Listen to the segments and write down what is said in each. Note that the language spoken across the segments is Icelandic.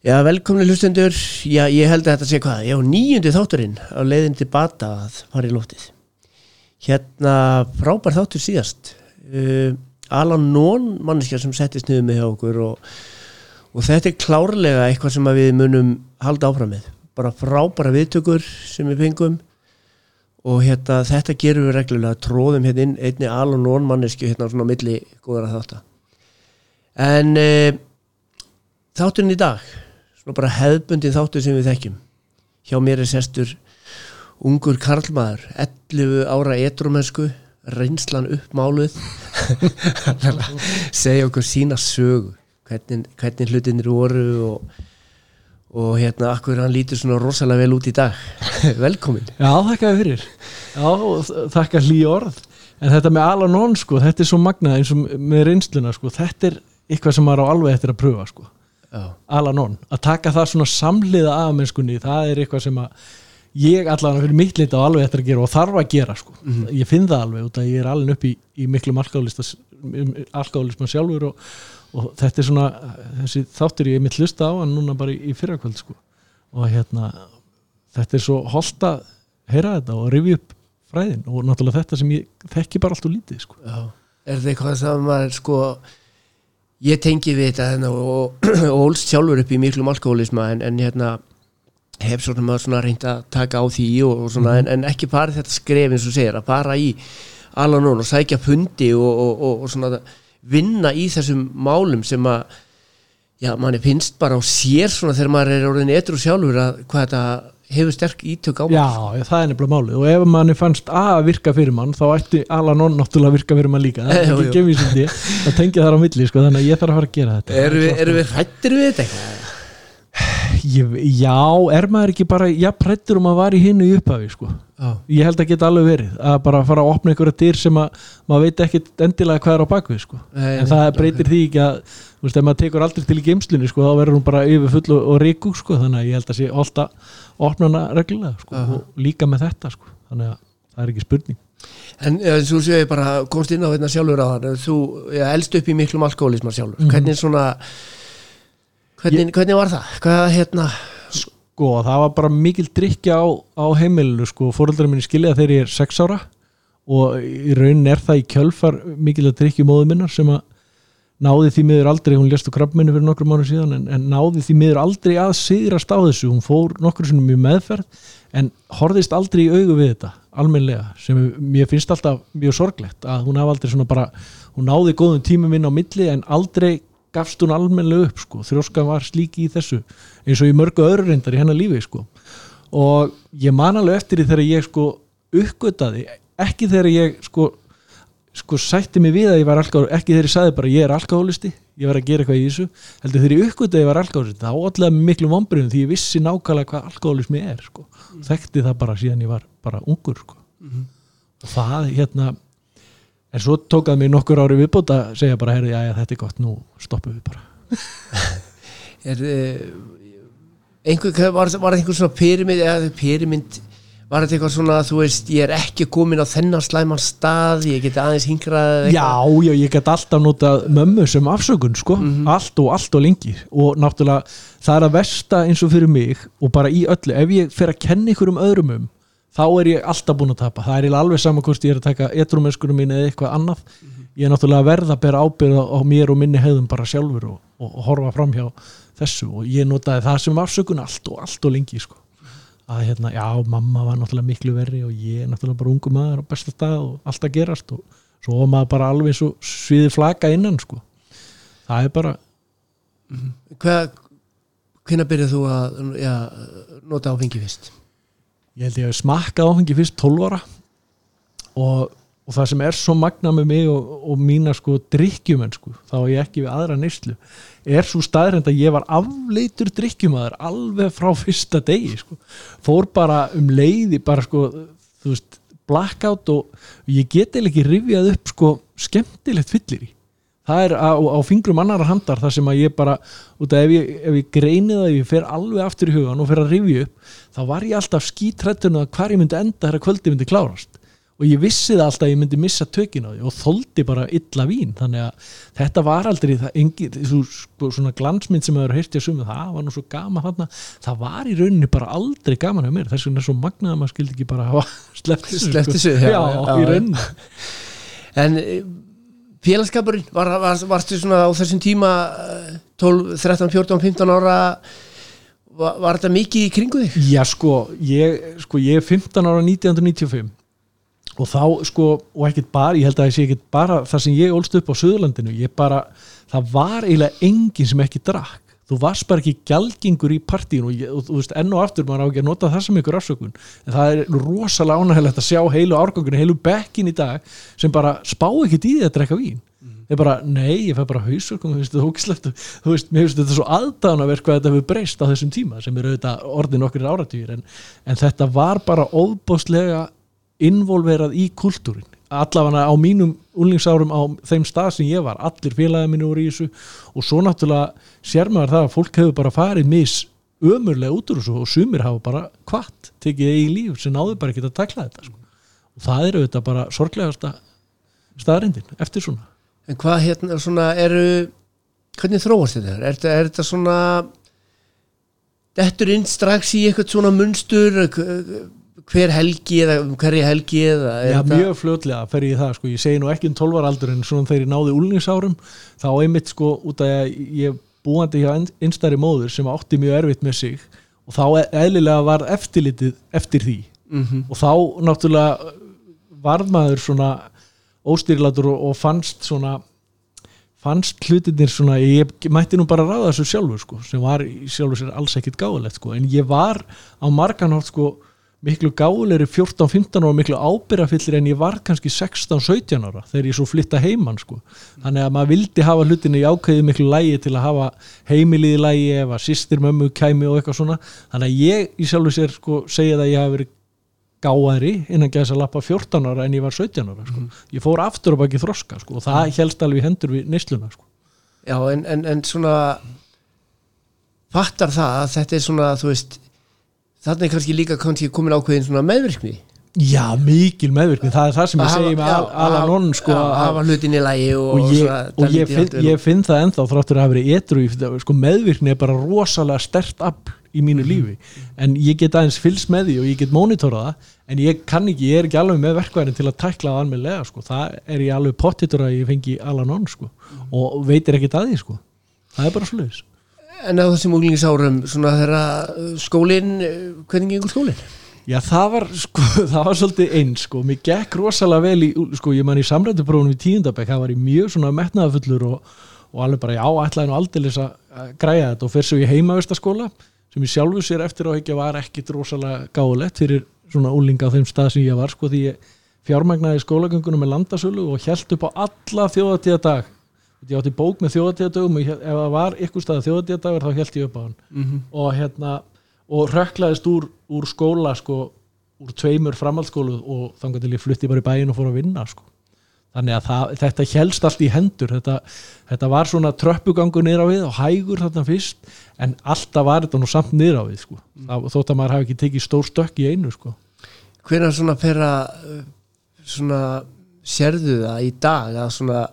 Já, velkomni hlustendur. Já, ég held að þetta sé hvað. Já, nýjundi þátturinn á leiðin til bata að fara í lótið. Hérna, frábær þáttur síðast. Uh, Alan Nón, manneskja sem settist niður með hjá okkur og, og þetta er klárlega eitthvað sem við munum halda áfram með. Bara frábæra viðtökur sem við fengum og hérna, þetta gerum við reglulega, tróðum hérna inn einni Alan Nón mannesku hérna svona á milli góðara þáttar. En uh, þátturinn í dag svona bara hefðbundin þáttur sem við þekkjum. Hjá mér er sestur ungur karlmaður 11 ára etrumennsku reynslan uppmáluð. Segja okkur sína sögu hvernig, hvernig hlutinir voru og, og hérna akkur hann lítur svona rosalega vel út í dag. Velkomin Já, þakka þér fyrir. Já, þakka hlý orð. En þetta með Alanon sko, þetta er svo magnað eins og með reynsluna sko, þetta er eitthvað sem maður á alveg eftir að pröfa sko Alanon, að taka það svona samliða af mennskunni, það er eitthvað sem að ég allavega fyrir mitt lit á alveg eftir að gera og þarf að gera sko. Mm -hmm. ég finn það alveg út að ég er alveg upp í, í miklu alkálisma sjálfur og, og þetta er svona þessi þáttur ég er mitt hlusta á en núna bara í, í fyrrakvöld sko. Og hérna þetta er svo holdt að heyra þetta og rifja upp fræðin og náttúrulega þetta sem ég þekki bara allt og lítið sko. Er þetta eitthvað sem maður sko ég tengi við þetta hérna, og, og ólst sjálfur upp í miklum alkoholisma en, en hérna hef svona maður svona reynd að taka á því og, og svona, mm. en, en ekki bara þetta skref eins og segir að bara í Alanon og sækja pundi og, og svona vinna í þessum málum sem að já, manni finnst bara á sér svona þegar maður er orðin eitthvað sjálfur að hvað þetta hefur sterk ítök á Já, já, það er nefnilega málið. Og ef manni fannst að virka fyrir mann þá ætti Alanon náttúrulega að virka fyrir mann líka. Það er ekki sem því að tengja þar á milli sko, þannig að ég þarf að fara að gera þetta. Erum við, er við hrættir við þetta eitthvað? Ég, já, er maður ekki bara já, prættur um að var í hinnu í upphafi sko. ég held að geta alveg verið að bara fara að opna einhverja dyr sem að maður veit ekki endilega hvað er á bakvið sko. Nei, en það breytir okay. því ekki að þú veist, ef maður tekur aldrei til í geimslunni sko, þá verður hún bara yfir full og, og ríku sko. þannig að ég held að sé alltaf opna hana reglulega -huh. og líka með þetta sko. þannig að það er ekki spurning En þú séu bara, komst inn á þetta sjálfur á það þú elst upp í miklum alkoholismar sjálfur mm -hmm. hvernig svona Hvernig, ég, hvernig var það? Hvað, hérna? Sko, það var bara mikil drikja á, á heimilinu sko, fóröldrar minni skilja þegar ég er 6 ára og í raunin er það í kjölfar mikil að drikja móðu minnar sem að náði því miður aldrei, hún lést á krabbminni fyrir nokkru mánu síðan en, en náði því miður aldrei að sigrast á þessu, hún fór nokkur sem mjög meðferð en horðist aldrei í augu við þetta, almenlega sem mér finnst alltaf mjög sorglegt að hún hafa aldrei svona bara, hún náði góðum tímum inn á milli en aldrei gafst hún almenlega upp sko, þrjóskan var slíki í þessu eins og í mörgu öðru reyndar í hennar lífi sko og ég man alveg eftir því þegar ég sko uppgötaði, ekki þegar ég sko, sko sætti mig við að ég var alkoholisti, ekki þegar ég sagði bara ég er alkoholisti, ég var að gera eitthvað í þessu heldur þegar ég uppgötaði að ég var alkoholisti þá allavega miklu vombriðum því ég vissi nákvæmlega hvað alkoholismi er sko, mm. þekkti það bara síðan ég var bara ungur sko mm -hmm. og það hérna en svo tókaði mér nokkur ári viðbútt að segja bara, herri, já, já, þetta er gott, nú stoppum við bara. Er, uh, einhver, var, var þetta einhver svona pyramid eða pyramid var þetta eitthvað svona að þú veist ég er ekki komin á þennan slæman stað ég get aðeins hingrað já, já, ég get alltaf notað mömmu sem afsökun sko, mm -hmm. allt og allt og lengi. Og náttúrulega það er að versta eins og fyrir mig og bara í öllu. Ef ég fer að kenna ykkur um öðrum um þá er ég alltaf búin að tapa það er alveg saman hvort ég er að taka etrumennskunum mín eða eitthvað annað mm -hmm. ég er náttúrulega verða að bera ábyrða á mér og minni hefðum bara sjálfur og, og, og horfa fram hjá þessu og ég notaði það sem afsökun allt og allt og lengi sko. að hérna, já, mamma var náttúrulega miklu verri og ég er náttúrulega bara ungu maður á besta stað og allt að gerast og svo maður bara alveg svo sviði flaka innan sko. það er bara mm -hmm. Hvað, hvernig byrjuð þú að ja, nota áfengi fyrst? Ég held ég að smakka áfengi fyrst 12 ára. Og, og það sem er svo magna með mig og, og mína sko drikkjumenn sko, þá er ég ekki við aðra neyslu, er svo staðrind að ég var afleitur drikkjumæður alveg frá fyrsta degi sko. Fór bara um leiði bara sko, þú veist, blackout og ég geti ekki rifjað upp sko skemmtilegt fyllir í það er á, á fingrum annara handar þar sem að ég bara, út af ef ég, ef ég greini það, ef ég fer alveg aftur í hugan og fer að rifja upp, þá var ég alltaf skítrættunum að hvar ég myndi enda þegar kvöldi myndi klárast. Og ég vissi það alltaf að ég myndi missa tökin á því og þoldi bara illa vín. Þannig að þetta var aldrei það, engi, sko, svona glansmynd sem hefur heyrti að suma það var nú svo gaman þarna. Það var í rauninni bara aldrei gaman af mér. Þess vegna er svo magnað að maður skildi ekki bara hafa sleppt þessu Sleppt sko. já, já, já, í rauninni. En félagskapurinn, var, var, varstu svona á þessum tíma eh, 12, 13, 14, 15 ára var, var þetta mikið í kringu þig? Já sko ég, sko, ég er 15 ára 1995 og þá sko, og ekkert bara, ég held að ég sé ekkert bara það sem ég ólst upp á Suðurlandinu, ég bara, það var eiginlega enginn sem ekki drakk þú varst bara ekki gjaldgengur í partíun og, og þú veist, enn og aftur maður á ekki að nota það sem ykkur afsökun, en það er rosalega ánægilegt að sjá heilu árgangunni, heilu bekkin í dag sem bara spá ekkert í því að drekka vín. Þeir bara, nei, ég fæ bara hausur þú veist, þú þú veist, mér finnst þetta svo aðdánaverk hvað þetta hefur breyst á þessum tíma sem eru auðvitað orðin okkur áratugir. En, en þetta var bara óbáslega involverað í kultúrin allavega á mínum úlningsárum á þeim stað sem ég var, allir félagið minni voru í þessu og svo náttúrulega sér maður það að fólk hefur bara farið mis ömurlega út úr þessu og sumir hafa bara kvart, tekið eigi líf sem náður bara ekki að takla þetta sko. og það eru auðvitað bara sorglegasta staðrindin eftir svona En hvað hérna svona eru hvernig þróast þetta? Er þetta, er þetta svona dettur inn strax í eitthvað svona munstur hver helgi eða hverja helgi eða Já, þetta- mjög fljótlega fer ég það sko. ég segi nú ekki um 12 ára aldur en svona þegar ég náði úlningsárum þá einmitt sko út af að ég búandi hjá einstæri móður sem átti mjög erfitt með sig og þá e- eðlilega var eftirlitið eftir því Mhm. og þá náttúrulega varð maður svona óstýrilatur og, og fannst svona fannst hlutinir svona ég mætti nú bara ráða þessu sjálfur sko, sem var sjálfur sér alls ekkit gáðulegt sko. en ég var á marganhátt sko, miklu gáðulegri 14-15 ára miklu ábyrrafyllir en ég var kannski 16-17 ára þegar ég svo flytta heimann sko. þannig að maður vildi hafa hlutinni í ákveði miklu lægi til að hafa heimilið í lægi ef að sýstir mömmu kæmi og eitthvað svona þannig að ég í sjálfur sér sko, segja það að ég hafi verið gáðari innan gæðis að lappa 14 ára en ég var 17 ára sko. ég fór aftur og baki þroska sko, og það helst alveg í hendur við neysluna sko. Já, en, en, en svona fattar það að þetta er svona þú veist, þarna er kannski líka kannski komin ákveðin svona meðvirkni já, mikil meðvirkni, það er það sem ég segi með Alan Onn sko, hafa hlutin í lægi og, og ég, svona, og ég, finn, ég finn það ennþá þráttur að hafa verið etru sko, meðvirkni er bara rosalega stert afl í mínu lífi en ég get aðeins fylgst með því og ég get mónitorað það en ég kann ekki, ég er ekki alveg með verkværin til að tækla það almennilega sko. það er ég alveg pottitur að ég fengi Alan On sko. og veitir ekkit að því sko. það er bara sluðis En á þessum úglingsárum svona þeirra uh, skólinn, uh, hvernig gengur skólinn? Já, það var, sko, það var svolítið eins, sko, mér gekk rosalega vel í, sko, ég man í samrættuprófunum í tíundabæk, það var í mjög svona metnaðafullur og, og alveg bara, já, ætlaði nú aldeilis að græja þetta. Og fer svo í heimavistaskóla sem ég sjálfu sér eftir á ekki var ekkit rosalega gáðulegt fyrir svona úlinga á þeim stað sem ég var, sko, því ég fjármagnaði skólagöngunum með landasölu og held upp á alla þjóðatíða dag ég átti bók með þjóðatíðadögum og ef það var ykkur stað þjóðatíðadagur þá held ég upp á hann Mm -hmm. og hérna og rökklaðist úr, úr skóla sko, úr tveimur framhaldsskólu og þannig til ég flutti bara í bæin og fór að vinna sko. þannig að það, þetta helst allt í hendur þetta, þetta var svona tröppugangur niður á við og hægur þarna fyrst en alltaf var þetta nú samt niður á við sko. það, þótt að maður hafi ekki tekið stór stökk í einu sko. Hvenær svona fer að svona sérðu það í dag að svona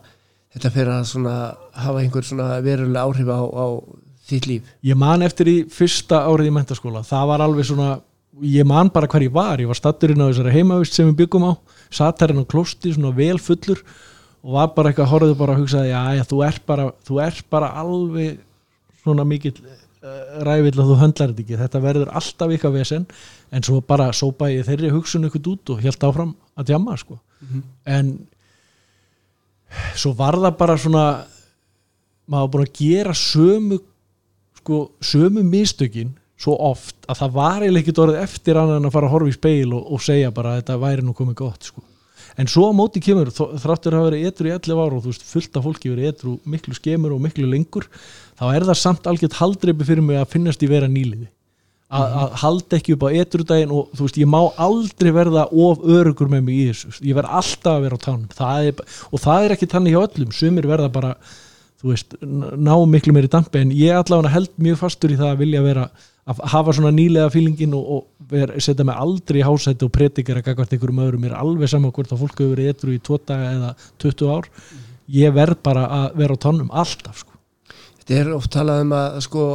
þetta fer að svona hafa einhver verulega áhrif á, á þitt líf? ég man eftir í fyrsta árið í mentaskóla það var alveg svona ég man bara hver ég var, ég var statturinn á þessari heimavist sem við byggum á, satt herinn á klósti svona vel fullur og var bara eitthvað, horfðu bara að hugsa já, já, þú er bara, þú er bara alveg svona mikill uh, ræfill að þú höndlar þetta ekki þetta verður alltaf ykkar vesen en svo bara sópa ég þeirri hugsun ykkur út og held áfram að djamma sko. en svo var það bara svona maður búin að gera sömu sko, sömu mistökin svo oft að það var eiginlega ekkert orðið eftir annan en að fara að horfa í speil og, og segja bara að þetta væri nú komið gott sko. en svo á móti kemur þráttur hafa verið etru í 11 ára og þú veist fullt af fólki verið etru miklu skemur og miklu lengur þá er það samt algjört haldreipi fyrir mig að finnast í vera nýliði að halda ekki upp á etrudaginn og þú veist ég má aldrei verða of örugur með mig í þessu. Ég verð alltaf að vera á tánum. Það er, og það er ekki tannig hjá öllum. Sumir verða bara þú veist, ná miklu meiri dampi. En ég allavega held mjög fastur í það að vilja vera að hafa svona nýlega fílingin og, og ver, setja mig aldrei í hásætti og predikera gagvart einhverjum öðrum. Mér er alveg saman hvort að fólk hefur verið etru í tvo daga eða 20 ár. Ég verð bara að vera á tónum alltaf sko. Þetta er oft talað um að sko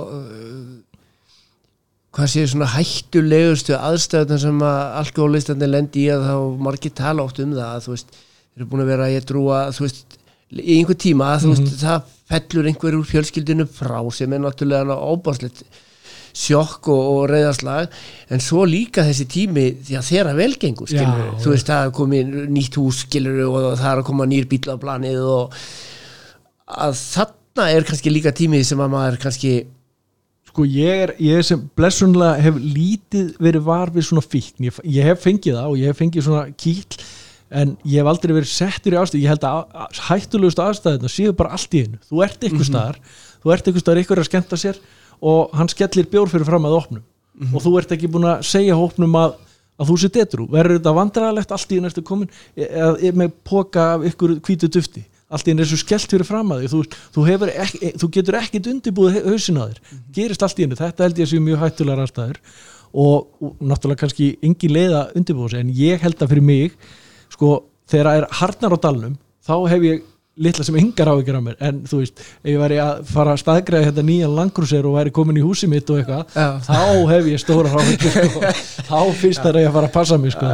hvað sé svona hættulegustu aðstæðan sem að alkoholistandi lendi í að þá margir tala oft um það að þú veist, þeir eru búin að vera að ég trúa þú veist, í einhver tíma að þú veist, það fellur einhver úr fjölskyldinu frá sem er náttúrulega ábáslegt sjokk og, og reyðarslag en svo líka þessi tími því að þeirra velgengur skilur Já, þú veist það er komið nýtt hús skilur og það er að koma nýr bíl á planið og að þarna er kannski líka tími sem að maður kannski sko ég er, ég er sem blessunlega hef lítið verið var við svona fíkn. Ég, ég hef fengið það og ég hef fengið svona kýll en ég hef aldrei verið settur í ástæð ég held að, að hættulegust aðstæðina séu bara allt í einu, þú ert ykkur staðar þú ert ykkur staðar ykkur að skemmta sér og hann skellir bjór fyrir fram að opnum. Og þú ert ekki búin að segja hópnum að, að þú sér detru, verður þetta vandræðalegt allt í ertu komin eða e, með póka af ykkur hvítu dufti allt í er svo skellt fyrir fram að því þú, þú, ekki, þú getur ekkit undirbúið hausin á þér, gerist allt í einu. Þetta held ég að séu mjög hættulegar aðstæður. Og, og náttúrulega kannski engin leið að undirbúið sig. En ég held að fyrir mig sko þegar það er harnar á dalnum þá hef ég litla sem yngar áhyggjur á mér en þú veist, ef ég væri að fara að staðgræða þetta nýjan langgrúsir og væri komin í húsi mitt og eitthvað, Já. þá hef ég stóra áhyggjur sko. þá það að ég að fara að passa mig sko.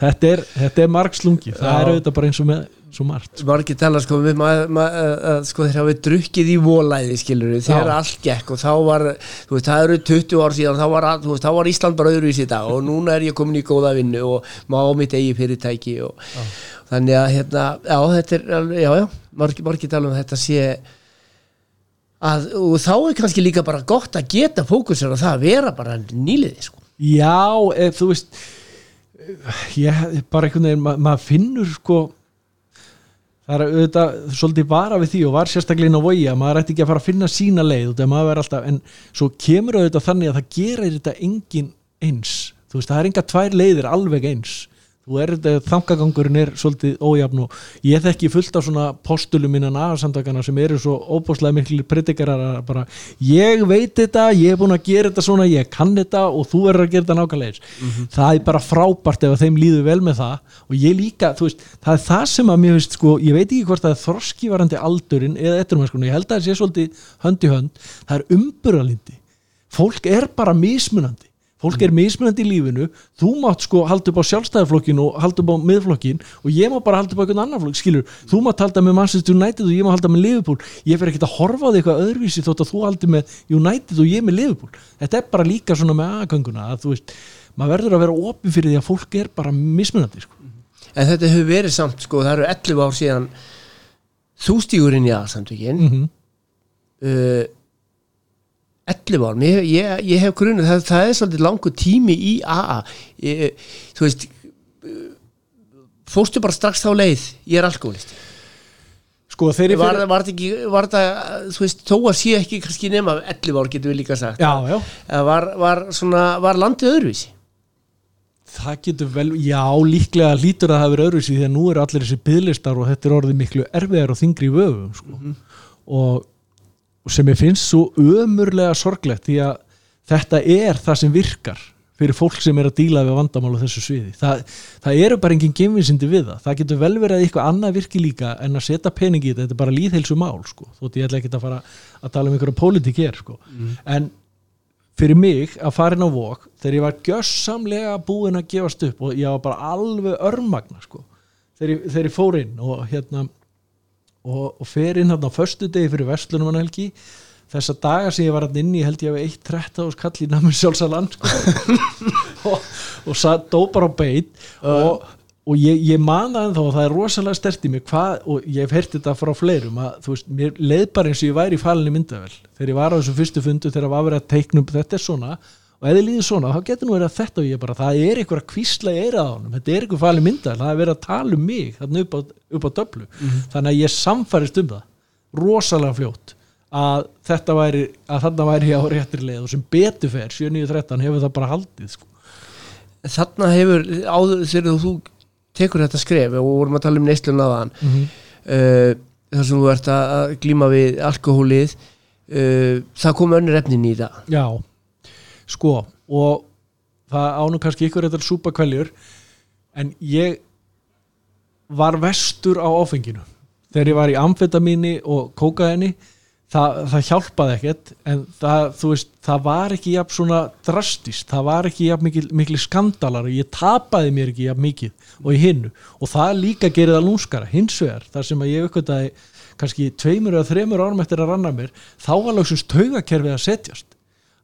Þetta er, þetta er margslungi, það Já. er auðvitað bara eins og með svo margt margir tala sko við sko þeir hafi drukkið í volæði skilur þegar Já. allt gekk og þá var þú veist það eru 20 ár síðan þá var, veist, þá var Ísland bara öðru í dag og núna er ég komin í góða vinnu og má á mitt eigi fyrirtæki og þannig að hérna já þetta er alveg- já já margir, margir tala um þetta sé að og þá er kannski líka bara gott að geta fókusir á það að vera bara nýliði sko. Já, ef, þú veist ég, bara einhvern veginn ma maður finnur sko það er auðvitað svolítið vara við því og var sérstaklega inn á vogi að maður ætti ekki að fara að finna sína leið af maður er alltaf, en svo kemur auðvitað þannig að það gerir þetta engin eins. Þú veist, það er enga tvær leiðir alveg eins þú er þetta, þangagangurinn er svolítið ójafn og ég þekki fullt af svona postulum innan aðsamtakana sem eru svo óbúslega miklu predikarar að bara ég veit þetta, ég er búin að gera þetta svona ég kann þetta og þú verður að gera þetta nákvæmlega eins. Það er bara frábært ef þeim líður vel með það og ég líka, þú veist, það er það sem að mér veist sko, ég veit ekki hvort það er þroskivarandi aldurinn eða etturumæskunni, ég held að það sé svolítið hönd í hönd, það er umburalindi fólk er bara mismunandi fólk er mismunandi í lífinu. Þú mátt sko halda upp á sjálfstæðarflokkin og halda upp á miðflokkin og ég má bara halda upp á einhvern annan flokk, skilur, þú mátt halda með Manchester United og ég má halda með Liverpool. Ég fer ekki að horfa á því eitthvað öðruvísi þótt að þú haldi með United og ég með Liverpool. Þetta er bara líka svona með aðgönguna að þú veist, maður verður að vera opið fyrir því að fólk er bara mismunandi sko. en þetta hefur verið samt sko það eru 11 ár síðan þú stígur inn í aðsamtökin mm -hmm. uh, 11 ár ég, ég, ég hef grunni, það, það er svolítið langur tími í AA ég, þú veist fórstu bara strax þá leið ég er alkoholist sko þeir var, var, var, þetta ekki, var þetta, þú veist, þó að sé ekki kannski nema 11 ár getur við líka sagt. Já, já. Var, var, svona, var landið öðruvísi? Það getur vel, já líklega lítur að það verið öðruvísi því að nú eru allir þessi byðlistar og þetta er orðið miklu erfiðar og þingri vöfum sko. og, og sem ég finnst svo ömurlega sorglegt því að þetta er það sem virkar fyrir fólk sem er að díla við vandamál á þessu sviði. Það, það eru bara engin gefinsindi við það. Það getur vel verið að eitthvað annað virki líka en að setja pening í þetta, þetta er bara líðheilsu mál sko. þótt ég ætla ekki að fara að tala um einhverja pólitík hér sko. en fyrir mig að fara inn á vok þegar ég var gjössamlega búinn að gefast upp og ég var bara alveg örmagna sko, þegar ég, þegar ég fór inn og hérna og, og fer inn hérna á föstu degi fyrir Vestlunum hann helgi þessa daga sem ég var hann inn í held ég að eitt 13 ás kall í namn sjálfsalan sko. og, og satt dópar á beit. Og, og ég, ég man það ennþá og það er rosalega stert í mig hvað, og ég hef heyrt þetta frá fleirum að þú veist, mér leið bara eins og ég væri í falinni myndavel þegar ég var á þessu fyrstu fundu þegar var verið að teikna upp þetta er svona og ef þið líður svona, þá getur nú verið að þetta og ég bara, það er eitthvað kvísla í eirað á honum. Þetta er eitthvað falin myndavel, það er verið að tala um mig þarna upp á, upp á döflu. Þannig að ég samfærist um það rosalega fljótt að þetta væri, að þarna væri ég á réttri leið. Og sem betur fer 7.9.13 hefur það bara haldið sko. þarna hefur, áður þegar þú tekur þetta skref og vorum að tala um neyslun aðan mm -hmm. uh, þar sem þú ert að að glíma við alkohólið uh, það kom önnur efnin í það. Já, sko og það ánum kannski ykkur þetta súpa kvæljur en ég var vestur á áfenginu þegar ég var í amfetamíni og kókaini það, það hjálpaði ekkert en það, veist, það var ekki jafn svona drastist, það var ekki jafn mikil, mikil skandalar og ég tapaði mér ekki jafn mikið og í hinnu. Og það líka gerir það lúnskara, hins vegar þar sem að ég aukvitaði kannski tveimur eða þreimur árum eftir að ranna mér þá var lóksins taugakerfið að setjast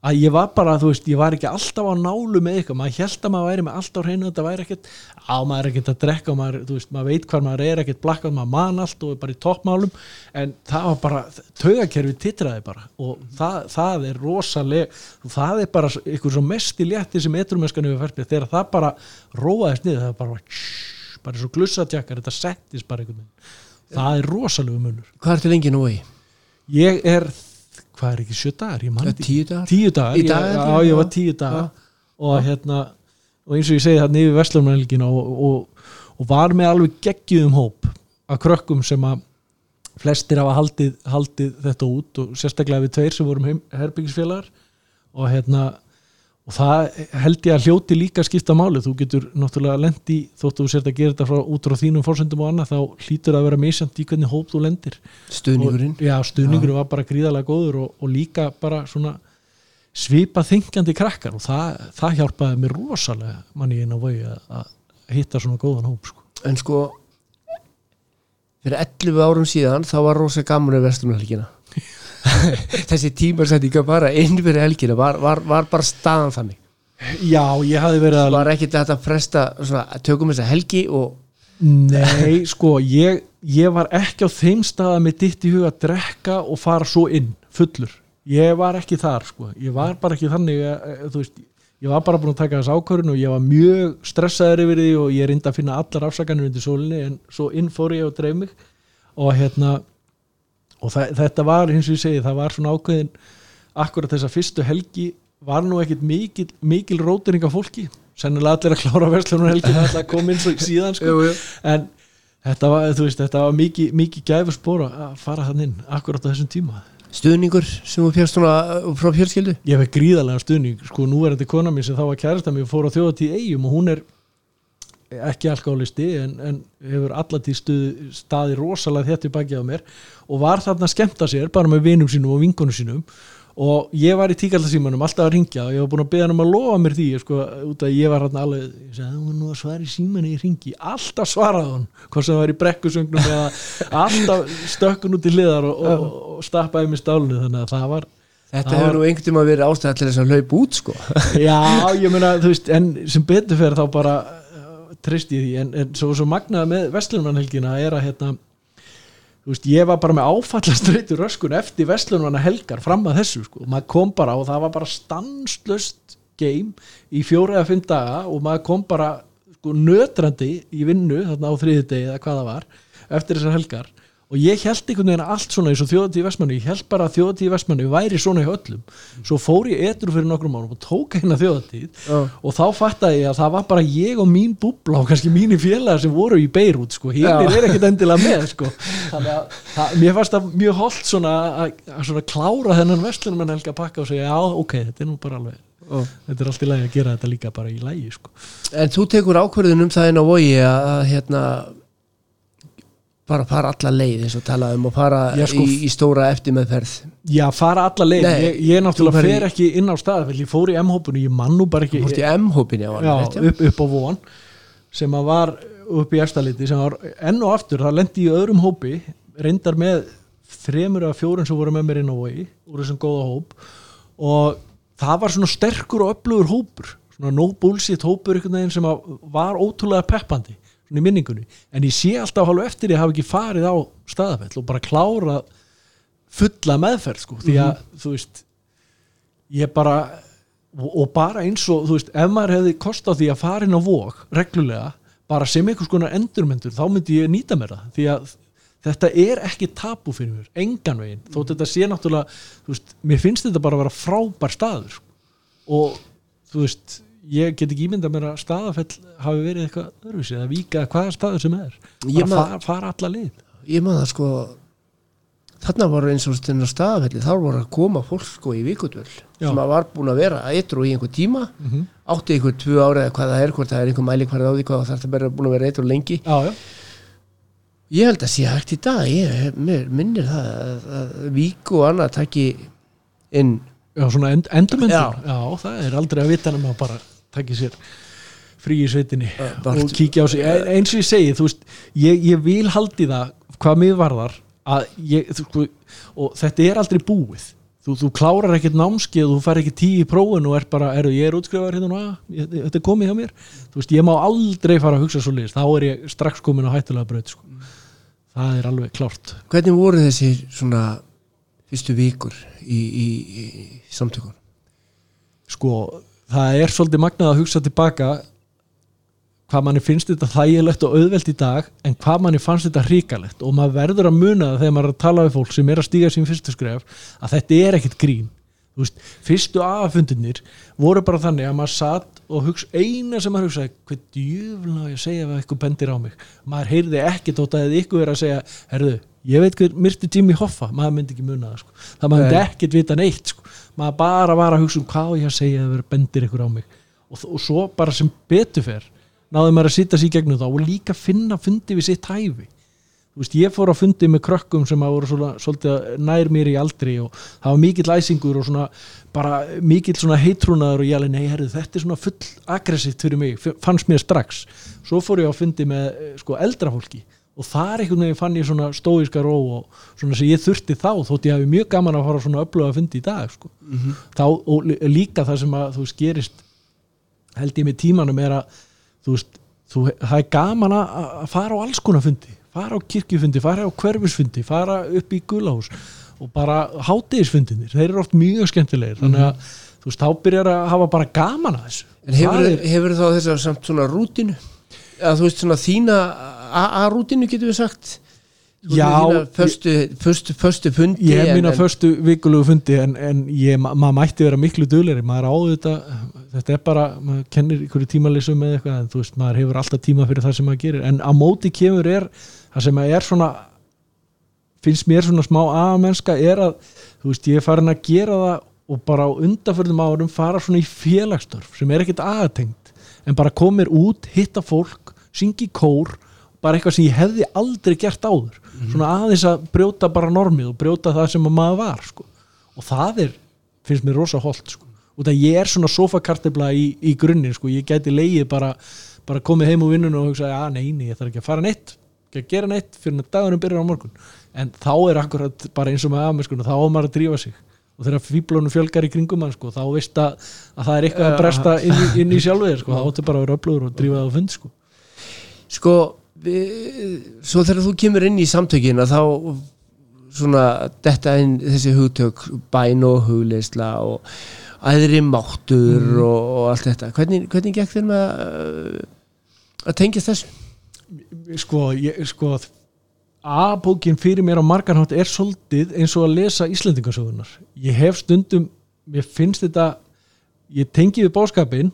að ég var bara, þú veist, ég var ekki alltaf á nálu með eitthvað, maður held að maður væri með alltaf hreinu, þetta væri ekkert, á maður er ekkert að drekka og maður, þú veist, maður veit hvað maður er ekkert blakkað, maður man allt og er bara í toppmálum. En það var bara, taugakerfi titraði bara. Og það, það er rosaleg, það er bara ykkur svo mest í létti sem etrumeskan hefur fært þegar það bara róaðist niður, það bara bara svo glussatjakkar, þetta settist bara einhvern veginn, það er rosalegu munur. Hvað ertu lengi nú í? Ég er, hvað er ekki sjö dagar, ég man Ja, ekki Tíu dagar? tíu dagar, ég, já, ég, ég já. var tíu dagar Já. og hérna og eins og ég segi þarna yfir Vestlumannhelgin og, og, og var með alveg geggjum hóp af krökkum sem að flestir hafa haldið, haldið þetta út og sérstaklega við tveir sem vorum herbyggisfélagar og hérna og það held ég að hljóti líka skipta máli, þú getur náttúrulega lendi þóttu þú sért að gera þetta frá, út frá þínum fórsendum og annað, þá hlýtur að vera misjant í hvernig hóp þú lendir. Stuðningurinn? já, stuðningurinn var bara gríðarlega góður og, og líka bara svona svipa þingjandi krakkar. Og það, það hjálpaði mér rosalega manni inn á vegi að, að hitta svona góðan hóp sko. En sko fyrir 11 árum síðan þá var rosa gaman við vestlumhelgina þessi tímarsættinga bara inn fyrir helgina var, var, var bara staðan þannig. Já, ég hafði verið að var ekki þetta að fresta svona, tökum þessa helgi og nei, sko, ég, ég var ekki á þeim staða með ditt í huga að drekka og fara svo inn, fullur. Ég var ekki þar, sko. Ég var bara ekki þannig að, að, þú veist ég var bara búin að taka þess ákvörðun og ég var mjög stressaður yfir því og ég reyndi að finna allar afsakanir undir sólinni en svo inn fór ég og dreif mig og hérna og það, þetta var, eins og ég segi, það var svona ákveðin akkurat þessa fyrstu helgi var nú ekkit mikil, mikil rótering af fólki, sennilega allir að klára verslunum helgin alltaf kom inn svo síðan sko. jú, jú. en þetta var, veist, þetta var mikið, mikið gæfur spóra að fara þann inn akkurat á þessum tíma stuðningur sem þú fjast svona uh, frá fjölskyldu ég fekk gríðarlega stuðning, sko nú er þetta kona mín sem þá var kærasta mér fór á þjóðatíð eigum og hún er ekki alkoholisti en, en hefur allatíð stuð, staði rosalega þetta í baki á mér og var þarna að skemmta sér bara með vinum sínum og vingunum sínum. Og ég var í tíkaldasímanum alltaf að ringja og ég var búin að beða hann um að lofa mér því sko, út að ég var hann alveg ég sagði, hún var nú að svara í símanni í ringi alltaf svaraði hann, hvort sem það var í brekkusögnum eða alltaf stökkun út í hliðar og, og, og stappaði mér stálinu þannig að það var þetta hefur nú einhvern tíma verið þess að hlaupa út sko. Já, ég meina, þú veist, en sem betur fer þá bara treyst ég því, en, en svo, svo magnaði með Vestlunarhelgina er að hérna, þú veist, ég var bara með áfallastreitur röskun eftir Vestlunarna helgar fram að þessu, sko, maður kom bara og það var bara stanslöst game í fjóra eða fimm daga og maður kom bara sko nötrandi í vinnu þarna á þriði degi eða hvað það var eftir þessar helgar og ég held einhvern veginn allt svona eins og þjóðatíð Vestmanni, ég held bara að þjóðatíð Vestmanni væri svona í öllum, svo fór ég etru fyrir nokkrum mánum og tók hérna þjóðatíð Já. og þá fattaði ég að það var bara ég og mín búbla og kannski mínir félagar sem voru í Beirut sko, Já. er ekkert endilega með sko. þannig að það, mér fannst það mjög holdt svona að, að svona klára þennan vestlunum en helga pakka og segja já ok, þetta er nú bara alveg Já. þetta er allt í lagi að gera þetta líka bara í lagi sko. En þú tekur ákvörðun um það inn á vogi að hérna bara fara alla leið eins og talaðum og fara sko, í, í stóra eftirmeðferð. Já, fara alla leið, Nei, ég, ég náttúrulega ferð í- fer ekki inn á stað ég fór í M-hópinu, ég mann nú bara ekki Þú fórst í M-hópin já, upp, upp á von sem að var upp í efstaliti sem var enn og aftur, það lendi í öðrum hópi reyndar með þremur eða fjórun sem voru með mér inn á vogi úr þessum góða hóp. Og það var svona sterkur og öflugur hópur svona no bullshit hópur einhvern veginn sem var ótrúlega peppandi í minningunni, en ég sé alltaf hálf eftir ég hafi ekki farið á staðafell og bara klára fulla meðferð sko, því að þú veist ég bara og, og bara eins og, þú veist, ef maður hefði kost á því að fara inn á vók reglulega, bara sem einhvers konar endurmyndur þá myndi ég nýta mér það því að þetta er ekki tabu fyrir mér, engan veginn. Þótt þetta sé náttúrulega, þú veist mér finnst þetta bara að vera frábær staður sko. og þú veist ég get ekki ímynda mér að staðafell hafi verið eitthvað öðruvísi, eða víka hvaða staður sem er. Bara man- fara, fara alla lið Ég maður sko þarna voru eins og þennar staðafelli þá voru að koma fólk sko í vikudvöld Já. sem að var búin að vera eitru í einhver tíma. Mm átti einhver tvö ára eða hvað það er hvort það er einhver mæli hvað á því hvað það er búin að vera eitru lengi. Já, já, ég held að sé hægt í dag. Ég minnir það að, að vík og annað taki inn. Já, svona end, endurmyndun Já. já. það er aldrei að vita nema að bara takki sér frí í sveitinni bara- og kíkja á sig. E- eins og ég segi, þú veist ég, ég vil haldi það, hvað mig varðar ég, þú, og þetta er aldrei búið. Þú, þú klárar ekkert námskeið, þú fær ekki tíu í prófun og er bara, eru ég er útskrifaður hérna og þetta er komið hjá mér. Þú veist, ég má aldrei fara að hugsa svo liðist þá er ég strax komin á hættulega braut sko. það er alveg klárt. Hvernig voru þessi svona fyrstu vikur í, í, í samtökun sko, það er svolítið magnað að hugsa tilbaka hvað manni finnst þetta þægilegt og auðvelt í dag en hvað manni fannst þetta hrikalegt. Og maður verður að muna það þegar maður er að tala við fólk sem er að stíga sín fyrstu skref að þetta er ekkit grín. Veist, fyrstu aðfundinir voru bara þannig að maður satt og hugsa, eina sem maður hugsaði hvað á ég segja ef eitthvað bendir á mig? Maður heyrði ekki tótt að ykkur er að segja herðu, ég veit hver myrti Jimmy Hoffa. Maður myndi ekki muna það sko. það maður bara var að hugsa um hvað ég að segja ef það bendir ykkur á mig. Og, og svo bara sem betur fer náði maður að sitja sér í gegnum þá og líka finna fundi við sitt hæfi. Þú veist, ég fór að fundi með krökkum sem að voru svona, svolítið nær mér í aldri og það var mikill æsingur og svona bara mikill svona heitrúnaður og ég alveg, nei, herrðu, þetta er svona full aggressíft fyrir mig, fannst mér strax. Svo fór ég að fundi með eh, sko eldra fólki og þar einhvern veginn fann ég svona stóiska ró og svona sem ég þurfti þá þótt ég hafi mjög gaman að fara svona öfluga að fundi í dag sko. þá, og lí- líka það sem að þú veist gerist held ég með tímanum er að þú veist, þú, það er gaman að fara á alls konar fundi. Fara á kirkjufundi, fara á hverfisfundi fara upp í gulahús og bara hátegisfundinir, þeir eru oft mjög skemmtilegir, þannig að þú veist, þá byrjar að hafa bara gaman að þessu. En hefur, hefur þá þess að samt svona rútinu að þú veist svona þína AA-rútinu getur við sagt. Já, föstu fundi ég hef mína en- förstu vikulegu fundi en, en ég, ma maður mætti vera miklu dugleiri maður á þetta, þetta er bara maður kennir ykkur tímalisum eða eitthvað en þú veist, maður hefur alltaf tíma fyrir það sem maður gerir. En á móti kemur er það sem að er svona finnst mér svona smá aðmennska er að þú veist, ég er farin að gera það og bara á undanförðum árum fara svona í félagsstörf sem er ekkit aðtengt en bara komir út, hitta fólk syngi kór, bara eitthvað sem ég hefði aldrei gert áður svona aðeins að brjóta bara normið og brjóta það sem að maður var sko. og það er, finnst mér rosa holt sko. út að ég er svona sofakartibla í, í grunnin, sko. ég gæti leið bara, bara komið heim úr vinnun og hugsa að neini, ég þarf ekki að fara neitt ekki að gera neitt fyrir að dagunum byrjar á morgun en þá er akkurat bara eins og með aðmennskunum, þá á maður að drífa sig og þegar fíblónu fjölgar í kringum hann sko, þá veist að, að það er eitthvað að bresta inn í, inn í sjálfið sko, þá áttu bara að vera öflugur og drífa það á fund sko. sko svo þegar þú kemur inn í samtökin að þá svona detta inn þessi hugtök bæn og hugleisla og æðri máttur Mm. og, og allt þetta hvernig, hvernig gekk með að, að tengjast þessu? sko, ég, sko A-bókin fyrir mér á margarhátt er svolítið eins og að lesa Íslendingasögunar ég hef stundum, mér finnst þetta ég tengi við bóskapin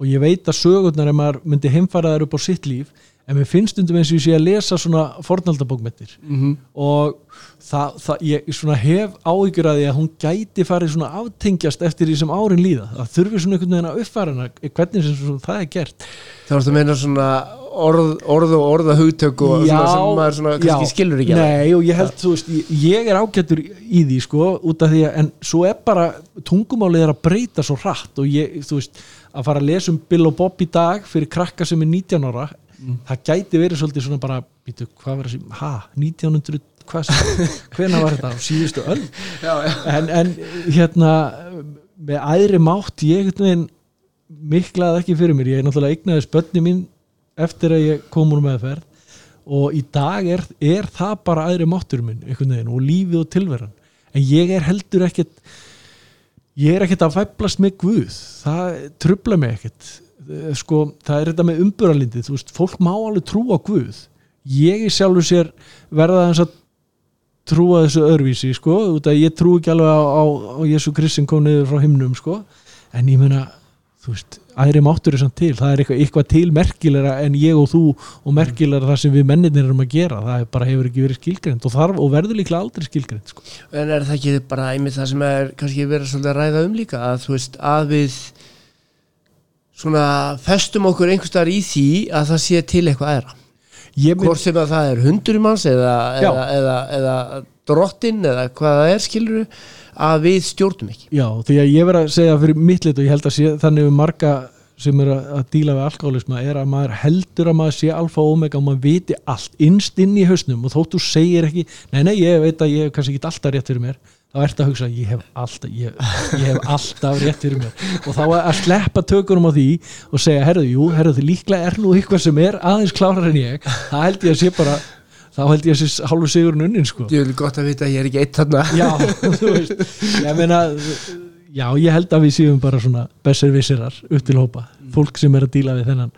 og ég veit að sögurnar ef maður myndi heimfara þær upp á sitt líf en mér finnst stundum eins og ég sé að lesa svona fornaldabókmettir Mm -hmm. og það, það, ég svona hef áhyggjur að því að hún gæti farið svona aftengjast eftir því sem árin líða það þurfi svona einhvern veginn að uppfæra hana hvernig sem það er gert þá ertu að meina svona orð, orð og orða hugtök og svona sem maður svona kannski já. skilur ekki. Nei og ég held, þú veist, ég, ég er ágættur í því sko, út af því að en svo er bara, tungumálið er að breyta svo hratt og ég, þú veist að fara að lesa um Bill og Bob í dag fyrir krakka sem er 19 ára það gæti verið svolítið svona bara býtu, hvað var þessi, ha, 1900 hvað hvena var þetta? Á síðustu öll já, já. en, en hérna með æðri mátt ég miklaði ekki fyrir mér. Ég er náttúrulega eignaði spönni mín eftir að ég kom úr meðferð og í dag er, er það bara æðri máttur minn einhvern veginn og lífið og tilveran. En ég er heldur ekkert ég er ekkert að fæblast með Guð. Það trubla mig ekkert sko, það er þetta með umburalindið þú veist, fólk má alveg trúa Guð. Ég í sjálfu sér verða þess að trúa þessu öðruvísi sko, út að ég trú ekki alveg á, á, á Jésu Kristin kom niður frá himnum sko, en ég meina þú veist, aðri máttur er samt til. Það er eitthvað, eitthvað til merkilegra en ég og þú og merkilegra það sem við menninir erum að gera, það bara hefur ekki verið skilgrind og og verður líklega aldrei skilgrind sko. En er það ekki bara einmitt það sem er kannski verið að ræða um líka að þú veist að við svona festum okkur einhverstaðar í því að það sé til eitthvað aðra. Mynd, hvort sem að það er hundurum hans eða, Já. eða, eða, eða drottin eða hvað það er skilur að við stjórnum ekki. Já, því að ég verð að segja fyrir mitt lit og ég held að sé, þannig við marga sem er að, díla við alkoholisma er að maður heldur að maður sé alfa og omega og maður viti allt innst inn í hausnum og þótt þú segir ekki, nei nei ég veit að ég hef kannski ekki alltaf rétt fyrir mér þá ert að hugsa ég hef alltaf, ég, ég hef alltaf rétt fyrir mér. Og þá að sleppa tökunum á því og segja herðu, jú, herðu, líklega er nú eitthvað sem er aðeins klárar en ég. Það held ég að sé bara þá held ég að sé hálfu sigurinn unnin sko. Ég vil gott að vita að ég er ekki eitt þarna. Já, þú veist. Ég meina, já, ég held að við séum bara svona besser vissirar upp til hópa. Fólk sem er að díla við þennan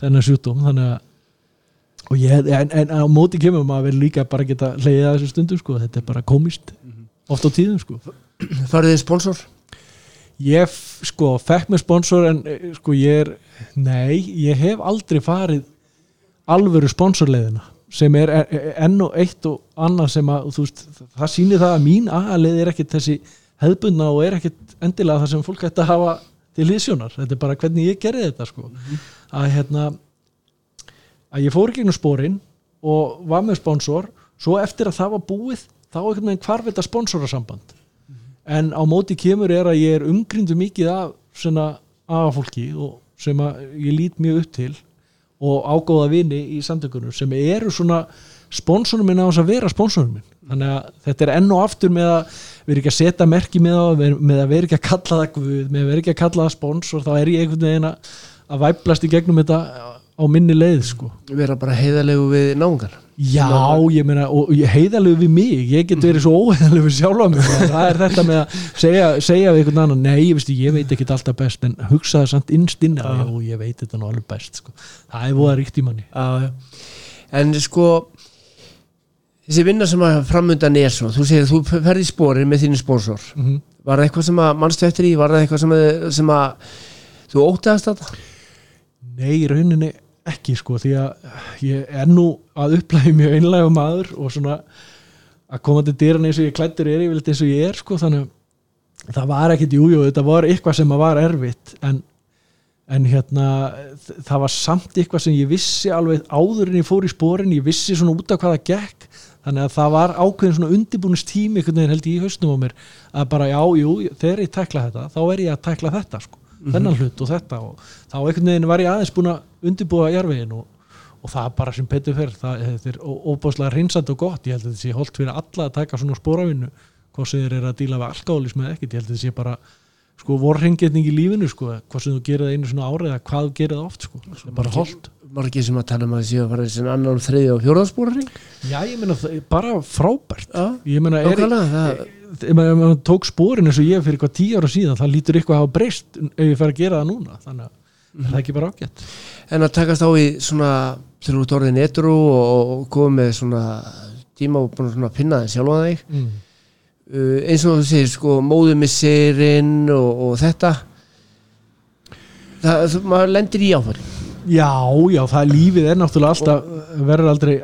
þennan sjútum, þannig að ég, en, en á móti kemur maður líka bara geta hleyið að þessu stundum sko, þetta er bara komist oft á tíðum sko. Farið þið sponsor? ég sko, fekk með sponsor en eh, sko ég er, nei ég hef aldrei farið alvöru sponsorleiðina sem er enn og eitt og annað sem að þú veist, það sýnir það að mín aðaleið er ekkit þessi hefðbundna og er ekkit endilega það sem fólk ætti að hafa til hliðsjónar, þetta er bara hvernig ég gerði þetta sko, að hérna að ég fór gegnum spórin og var með sponsor svo eftir að það var búið þá einhvern veginn hvarf þetta sponsorasamband en á móti kemur er að ég er umgrindu mikið af svona afafólki og sem að ég lít mjög upp til og ágóða vini í samtökunum sem eru svona sponsorum minn á þess að vera sponsorum minn. Þannig að þetta er enn og aftur með að vera ekki að setja merki með það með- að vera ekki að kalla það guð með að vera ekki að kalla það sponsor þá er ég einhvern veginn að væplast í gegnum þetta á minni leið sko Vera bara heiðalegu við náungar Já, ég meina, og heiðalegu við mig ég get verið svo óheiðalegu við sjálfa mig það er þetta með að segja, segja við einhvern annan, nei, ég, veistu, ég veit ekki alltaf best en hugsa það samt innst inn Já. já, ég veit þetta nú alveg best sko. það er voða ríkt í manni Já, já. En sko þessi vinna sem að framundan er svo þú segir þú ferði í spórin með þínu sponsor mm -hmm. var það eitthvað sem að mannstu eftir í var það eitthvað sem að, sem að þú óttaðast þetta? Nei, rauninni ekki sko því að ég er nú að upplæði mjög einlega maður og svona að koma til dyran eins og ég klættur er yfirleitt eins og ég er sko þannig að það var ekkit jújú, þetta var eitthvað sem var erfitt en, en hérna það var samt eitthvað sem ég vissi alveg áður en ég fór í sporin ég vissi svona út af hvað það gekk þannig að það var ákveðin svona undirbúnist tími einhvern veginn held ég í hausnum á mér að bara já, jú, þegar ég tækla þetta þá er ég að tækla þetta sko þennan hlut og þetta og þá einhvern veginn var ég aðeins búin að undirbúa jarfiðin og, og það bara sem betur fer það þetta er ó- óbúslega reynsand og gott. Ég held að þetta sé holdt fyrir alla að taka svona spóravinnu hvað sem þeir eru að díla við alkoholism eða ekkert, ég held að þetta sé bara sko vorrengetning í lífinu sko, hvað sem þú gerir það einu svona árið eða hvað gerir það oft sko, það er bara holdt Margir sem að tala um að það séu að fara þessi annan þriði og fjóðaspóraring Já, ég meina bara frábært. Já, ég meina, er, ef maður tók spórin eins og ég fyrir eitthvað tíu ára síðan, það lítur eitthvað að hafa breyst ef ég fer að gera það núna, þannig að er það ekki bara ágætt? En að takast á í svona þegar þú ert orðin etru og, komið með svona tíma og búin að pinna þig sjálfa þig. Mm. uh, eins og þú segir sko móðumissirinn og, og þetta. Það, maður lendir í áfæri Já, já, það lífið er náttúrulega alltaf verður aldrei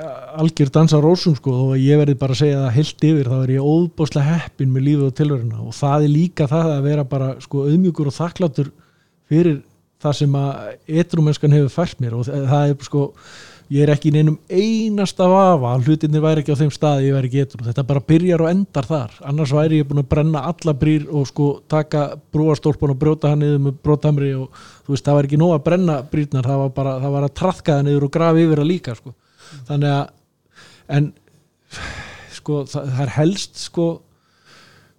algjör dansa rósum sko. Og ég verði bara að segja það heilt yfir þá er ég óbáslega heppin með lífið og tilveruna. Og það er líka það að vera bara sko auðmjúkur og þakklátur fyrir það sem að etrumennskan hefur fært mér. Og það er sko ég er ekki í neinum einasta vafa að hlutinir væri ekki á þeim staði ég væri ekki etru þetta bara byrjar og endar þar annars væri ég búin að brenna alla brýr og sko taka brúastólpun og brjóta hann niður með brótamri og þú veist það var ekki nóg að brenna brýrnar það var bara það var að traðka það niður og grafa yfir það líka sko. þannig að en sko það, það er helst sko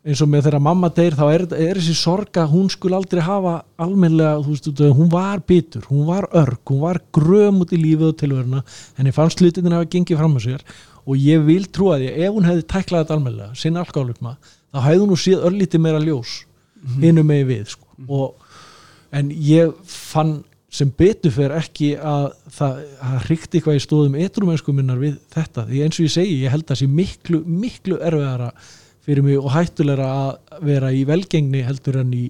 eins og með þegar mamma deyr þá er, er þessi sorga, hún skul aldrei hafa almennlega, þú veist, hún var bitur hún var örg, hún var gröm út í lífið og tilveruna, henni fannst hlutin að hafa gengið fram með sér og ég vil trúa því að ef hún hefði tæklað þetta almennlega sinna alkoholukma, þá hefði hún séð örlítið meira ljós hinum með við sko. og, en ég fann sem betur fyrir ekki að það, ríkti eitthvað í stóðum etrumennsku minnar við þetta, því eins og ég segi ég held að það sé miklu, miklu erfiðara fyrir mig og hættulegra að vera í velgengni heldur en í,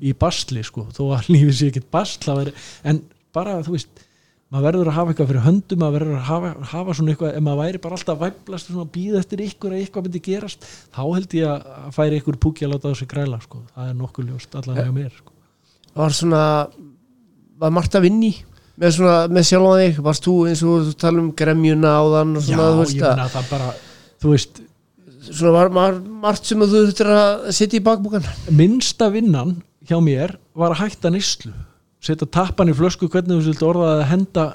í basli sko, þó að lífið sé ekkit basla en bara þú veist maður verður að hafa eitthvað fyrir höndum maður verður að hafa, hafa svona eitthvað ef maður væri bara alltaf að væplast og býða eftir ykkur að eitthvað myndi gerast þá held ég að færi ykkur púki að láta þessi græla sko. það er nokkuð ljóst allan hjá mér sko. var svona var margt að vinni með, svona, með sjálf á þig varst þú eins og þú tala um gremjuna á þann og já, svona, þú ég veist að það bara þú veist, svona var, var margt sem þú þurftir að setja í bakbúkan minnsta vinnan hjá mér var að hætta nýslu setja tappan í flösku hvernig þú sildi orðað að henda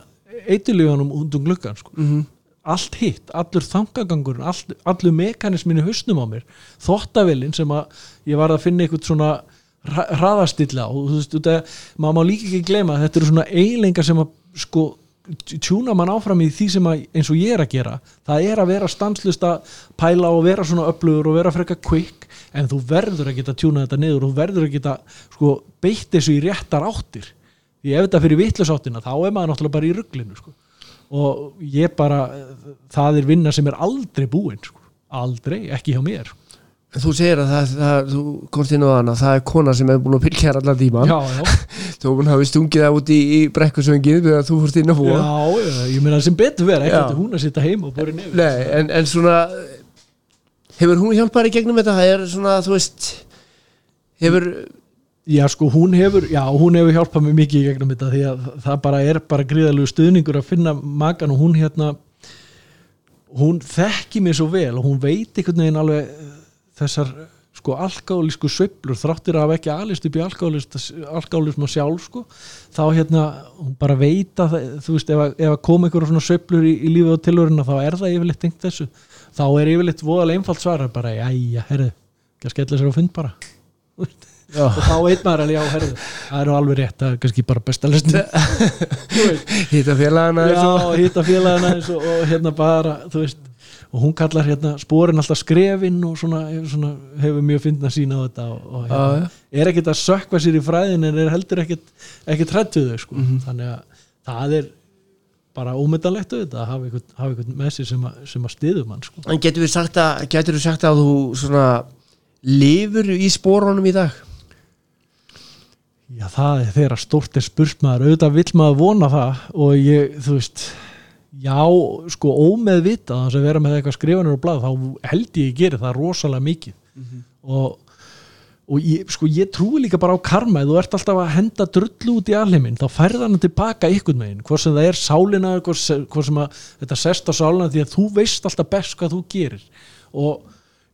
eitilíðanum út um gluggan sko. mm -hmm. allt hitt, allur þangagangurinn all, allur mekanismin í hausnum á mér þóttavillin sem að ég var að finna eitthvað svona hra- hraðastilla og þú veist, maður má líka ekki gleyma að þetta eru svona eiginleikar sem að sko tjúna mann áfram í því sem að eins og ég er að gera það er að vera stanslust að pæla og vera svona öflugur og vera frekar quick en þú verður að geta tjúna þetta niður og þú verður að geta sko beitt þessu í réttar áttir því ef þetta fyrir vitlusáttina þá er maður náttúrulega bara í rugglinu sko. og ég bara það er vinna sem er aldrei búin sko. aldrei, ekki hjá mér þú segir að það, það þú komst inn á þann að það er kona sem er búin að fylgja þér já, já, þú er búin að hafa stungið það út í, í brekkusöngið við að þú fórst inn að búa já, ég meina sem betur vera ekki þetta hún að sitta heim og bóri nefn en, en svona hefur hún hjálpað í gegnum þetta? Það er svona, þú veist hefur, Já sko hún hefur, já hún hefur hjálpað mér mikið í gegnum þetta því að það bara er bara gríðalegu stuðningur að finna makan og hún hérna hún þekki mér svo vel og hún veit einhvern veginn alveg þessar sko alkálisku sveiflur þráttir að hafa ekki alist upp í alkálisma sjálf sko þá hérna bara veit að það, þú veist ef að, ef að koma einhverjum svona sveiflur í, í lífið og tilvöruna þá er það yfirleitt tengt þessu. Þá er yfirleitt voðalega einfalt svara bara jæja, herðu, ekki að skella sér á fund bara. Og þá veit maður alveg, já, herðu það eru alveg rétt, það er kannski bara besta lestin hitta félagana félagina eins og, og hérna bara, þú veist og hún kallar hérna sporin alltaf skrefin og svona, svona hefur mjög fyndna sína á þetta og, og hérna, er ekkert að sökva sér í fræðin en er heldur ekkert, ekkert hrættu þau sko. Mhm. þannig að það er bara ómyndanlegt auðvitað að hafa einhvern, hafa einhvern með sér sem að, sem að stiðum hann sko. en getur við sagt að getur við sagt að þú svona lifur í spórunum í dag Já, það er þeirra stórt er spursmaður auðvitað vill maður vona það og ég, þú veist já, sko ómeðvitað þess að vera með eitthvað skrifanir og blað þá held ég að gera það rosalega mikið. Og, og ég, sko ég trúi líka bara á karma. Ef þú ert alltaf að henda drullu út í alheiminn þá færð hann tilbaka ykkur megin hvort sem það er sálina, hvort sem, að þetta sest á sálina því að þú veist alltaf best hvað þú gerir. Og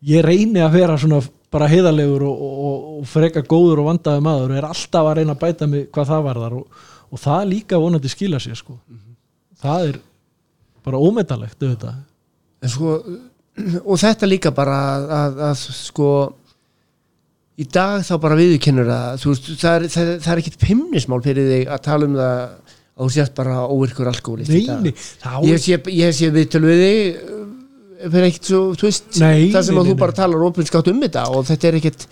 ég reyni að vera svona bara heiðalegur og, og, og freka góður og vandaði maður og er alltaf að reyna að bæta mig hvað það varðar. Og, og það líka vonandi skila sér sko. Það er bara ómetalegt sko og þetta líka bara að, að, að sko í dag þá bara viðurkennur það þú veist, það er, það, er- það er ekkit pimnismál fyrir þig að tala um það að þú sést bara óvirkur alkoholist. Neini, þá ég sé, ég sé viðtöl við þig uh, fyrir ekkert svo, Nei, það sem að þú bara talar opinskátt um þetta og þetta er ekkert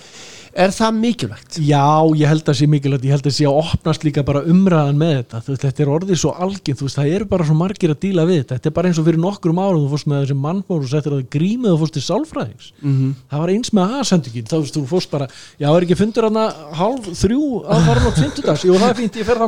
er það mikilvægt? Já, ég held að sé mikilvægt, ég held að sé að opnast líka bara umræðan með þetta, veist, þetta er orðið svo algjörn, þú veist, það eru bara svo margir að díla við þetta, þetta er bara eins og fyrir nokkrum árum þú fórst með þessi mannbór og settir að grímið og fórst til sálfræðings, Mm -hmm. það var eins með aðsendingin, þá veist, þú fórst bara, já, er ekki fundur hana hálf þrjú að fara nokk 50 jú, það er fínt, ég fer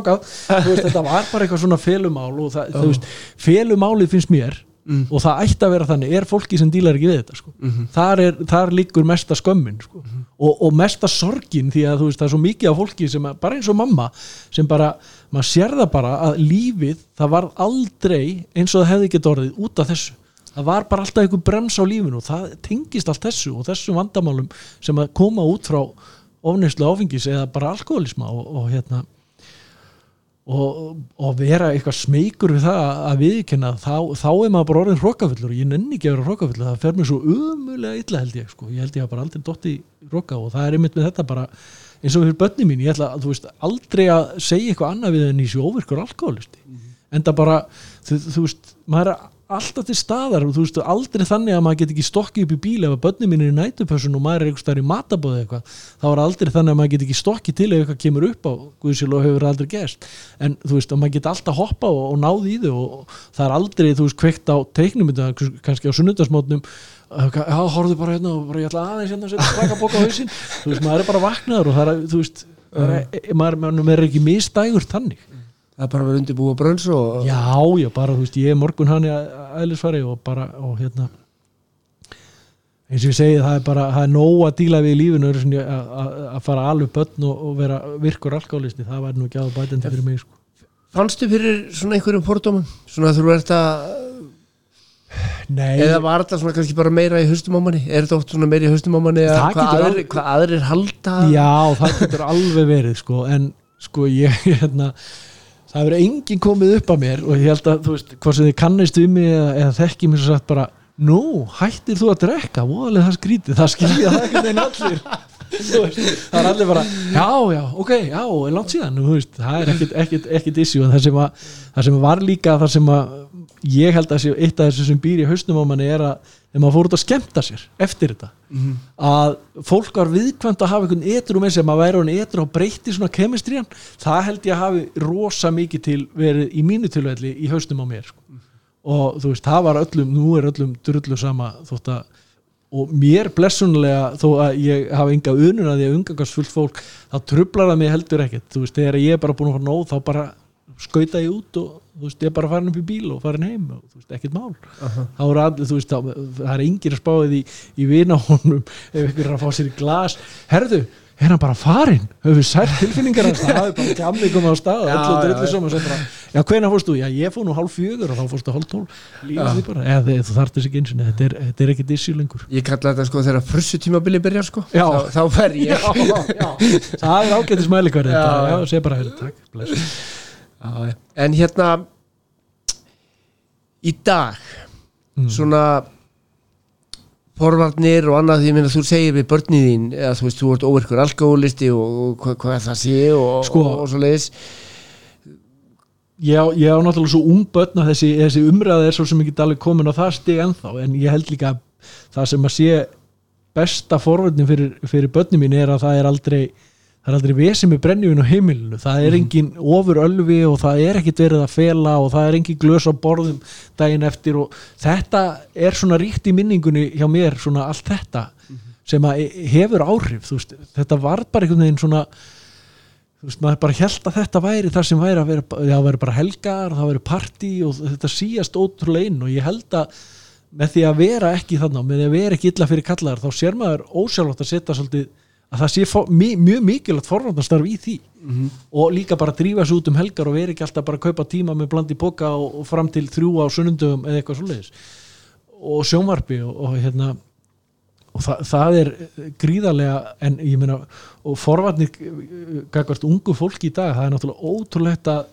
Mm. og það ætti að vera þannig er fólki sem dílar ekki við þetta sko. Mhm. þar, er, þar liggur mesta skömmin sko. og, og mesta sorgin því að veist það er svo mikið af fólki sem að, bara eins og mamma sem bara, maður sér það bara að lífið, það var aldrei eins og það hefði ekki orðið út af þessu það var bara alltaf einhver brems á lífinu og það tengist allt þessu og þessum vandamálum sem að koma út frá ofneyslu áfengis eða bara alkoholisma og, og hérna og, og vera eitthvað smeykur við það að viðkynna þá, þá er maður bara orðin hrókafullur og ég nenni ekki að vera hrókafullur það fer mér svo umulega illa held ég sko. ég held ég að bara aldrei dotti hróka og það er einmitt með þetta bara eins og fyrir börni mín ég ætla að þú veist aldrei að segja eitthvað annað við en í svo óvirkur alkoholisti en það bara þú, þú veist maður er alltaf til staðar og þú veist aldrei þannig að maður get ekki stokkið upp í bíl ef að börni mín er í nætupössun og maður er einhvers staðar í matabóði eitthvað þá er aldrei þannig að maður get ekki stokkið til ef eitthvað kemur upp á Guðsíl og hefur aldrei gerst. En þú veist að maður get alltaf hoppa og, og náð í þau og, og það er aldrei þú veist kveikt á teiknum kannski á sunnudasmótnum já, horfðu bara hérna og bara ég ætla aðeins hérna að setja slaka bóka á hausinn. Þú veist, maður er bara vaknaður og það er, veist maður, maður er ekki misdægur þannig það er bara að vera undirbúið brönns og já, já, bara, þú veist, ég er morgun hann í æðlisfari og bara, og hérna eins og ég segi, það er bara það er nóg að díla við í lífinu að- fara alveg börn og, og vera virkur alkálisti, það væri nú ekki að bætandi fyrir mig, sko. fannstu fyrir svona einhverjum fordómum? Svona þú ert að Nei, eða var þetta svona kannski bara meira í haustum á manni? Er þetta oft svona meira í haustum á manni að hvað aðrir, hvað aðrir halda? Já, það getur alveg verið sko, en sko ég hérna, það hefur enginn komið upp að mér og ég held að þú veist, hvað sem þið kannist um mig eða, eða þekki mér svo sagt bara nú, hættir þú að drekka, voðalega það skrítið. Það skilja það einhvern veginn allir. Það er allir bara já, já, ok, já, er langt síðan. Þú veist, það er ekkit, ekkit, ekkit issue en það sem, að, það sem var líka það sem að ég held að eitt af þessu sem býr í hausnum á manni er að þegar maður fór út að skemmta sér eftir þetta Mhm. að fólk var viðkvæmt að hafa einhvern etru með sem að væri hann etru og breytti svona kemistriðan, það held ég að hafi rosa mikið til verið í mínu tilvægli í haustum á mér sko. og þú veist, það var öllum, nú er öllum drullu sama þótt að og mér blessunlega þó að ég hafa enga unun að ég umgangast fullt fólk þá trublar það mig heldur ekkert þú veist, þegar ég er bara búin að fara nóg þá bara skauta ég út og þú veist, ég er bara farin upp í bíl og farin heim og þú veist, ekkert mál. Aha. þá er allir, þú veist, þá, það er engir að spáði í, í vinahónum ef ykkur er að fá sér í glas. Herðu, er hann bara farin höfum við sært tilfinningar hans? Það hafi bara tjammi komið á stað og Já, já, drullu já. saman sem bara, já, hvenær fórst þú? Já, ég fór nú hálf fjögur og þá fórstu hálf tól lífið bara, eða þú þarft þess ekki eins og þetta er, þetta er ekki dissi lengur. Ég kalla þetta sko þegar frussu tímabili byrjar sko. Já. þá, þá fer ég. Það er ágættis mælikværi Já, þetta, já. já, sé bara takk, bless Já, en hérna í dag Mm. svona forvarnir og annað því minna þú segir við börnið þín eða þú veist þú ert óvirkur alkoholisti og, og hvað, hvað það sé og, Sko. og, og svo leiðis ég ég á náttúrulega svo ung börn að þessi, þessi umræða er svo sem ekki alveg komin á það stig ennþá en ég held líka að það sem að sé besta forvörnum fyrir, fyrir börnum mín er að það er aldrei það er aldrei vesið með brennjuvin á heimilinu. Það er engin ofur ölvi og það er ekkit verið að fela og það er engin glös á borðum daginn eftir og þetta er svona ríkt í minningunni hjá mér svona allt þetta sem að hefur áhrif þú veist, þetta var bara einhvern veginn svona þú veist, maður bara held að þetta væri það sem væri að vera, það væri bara helgar það væri partí og þetta síast ótrúlega inn og ég held að með því að vera ekki þarna, með því að vera ekki illa fyrir kallar, þá sér maður ósjálfátt að setja svolítið, að það sé mjög, mikilvægt forvarnastarf í því. Og líka bara drífa sig út um helgar og vera ekki alltaf bara að kaupa tíma með blandi boka og, og fram til þrjú á sunnundum eða eitthvað svoleiðis. Og sjónvarpi og, og hérna og það, það er gríðarlega en ég meina og forvarnir gagvart ungu fólki í dag það er náttúrulega ótrúlegt að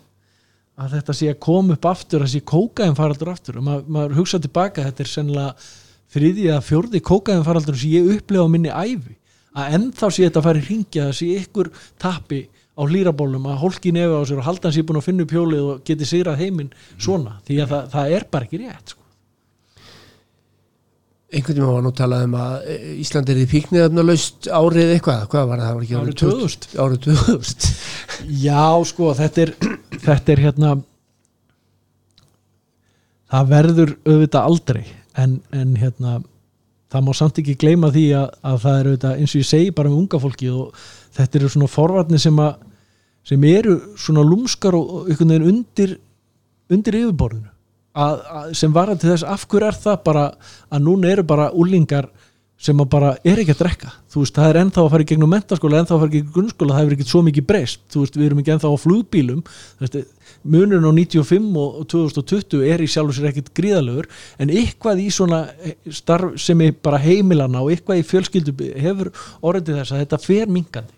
að þetta sé að koma upp aftur að sé kókaðin faraldur aftur. Og maður, maður hugsa tilbaka þetta er sennilega þriði eða fjórði kókaðin faraldur sem ég upplefa á minni æfi að ennþá sé þetta að fara í ringja sé ykkur tappi á hlýrabólum að hólki nefi á sér og halda hans ég búin að finna upp hjólið og geti sigrað heiminn svona því að það, það er bara ekki rétt sko. einhvern veginn var nú talað um að e, Ísland er í píkniðafna laust árið eitthvað, hvað var það, það var ekki Árið 2000. árið 2000 Já, sko, þetta er þetta er hérna það verður auðvitað aldrei en, en hérna það má samt ekki gleyma því að, að það er auðvitað eins og ég segi bara með unga fólki og þetta eru svona forvarnir sem að sem eru svona lúmskar og og einhvern veginn undir undir yfirborðinu. Að, að, sem var til þess af hverju er það bara að núna eru bara úlingar sem að bara er ekki að drekka? Þú veist, það er ennþá að fara í gegnum mentaskóla ennþá að fara í gegnum grunnskóla, það hefur ekki svo mikið breyst. Þú veist, við erum ekki ennþá á flugbílum. Þú veist, munurinn á 95 og 2020 er í sjálf og sér ekkit gríðalegur en eitthvað í svona starf sem er bara heimilana og eitthvað í fjölskyldu hefur orðið þess að þetta fer minkandi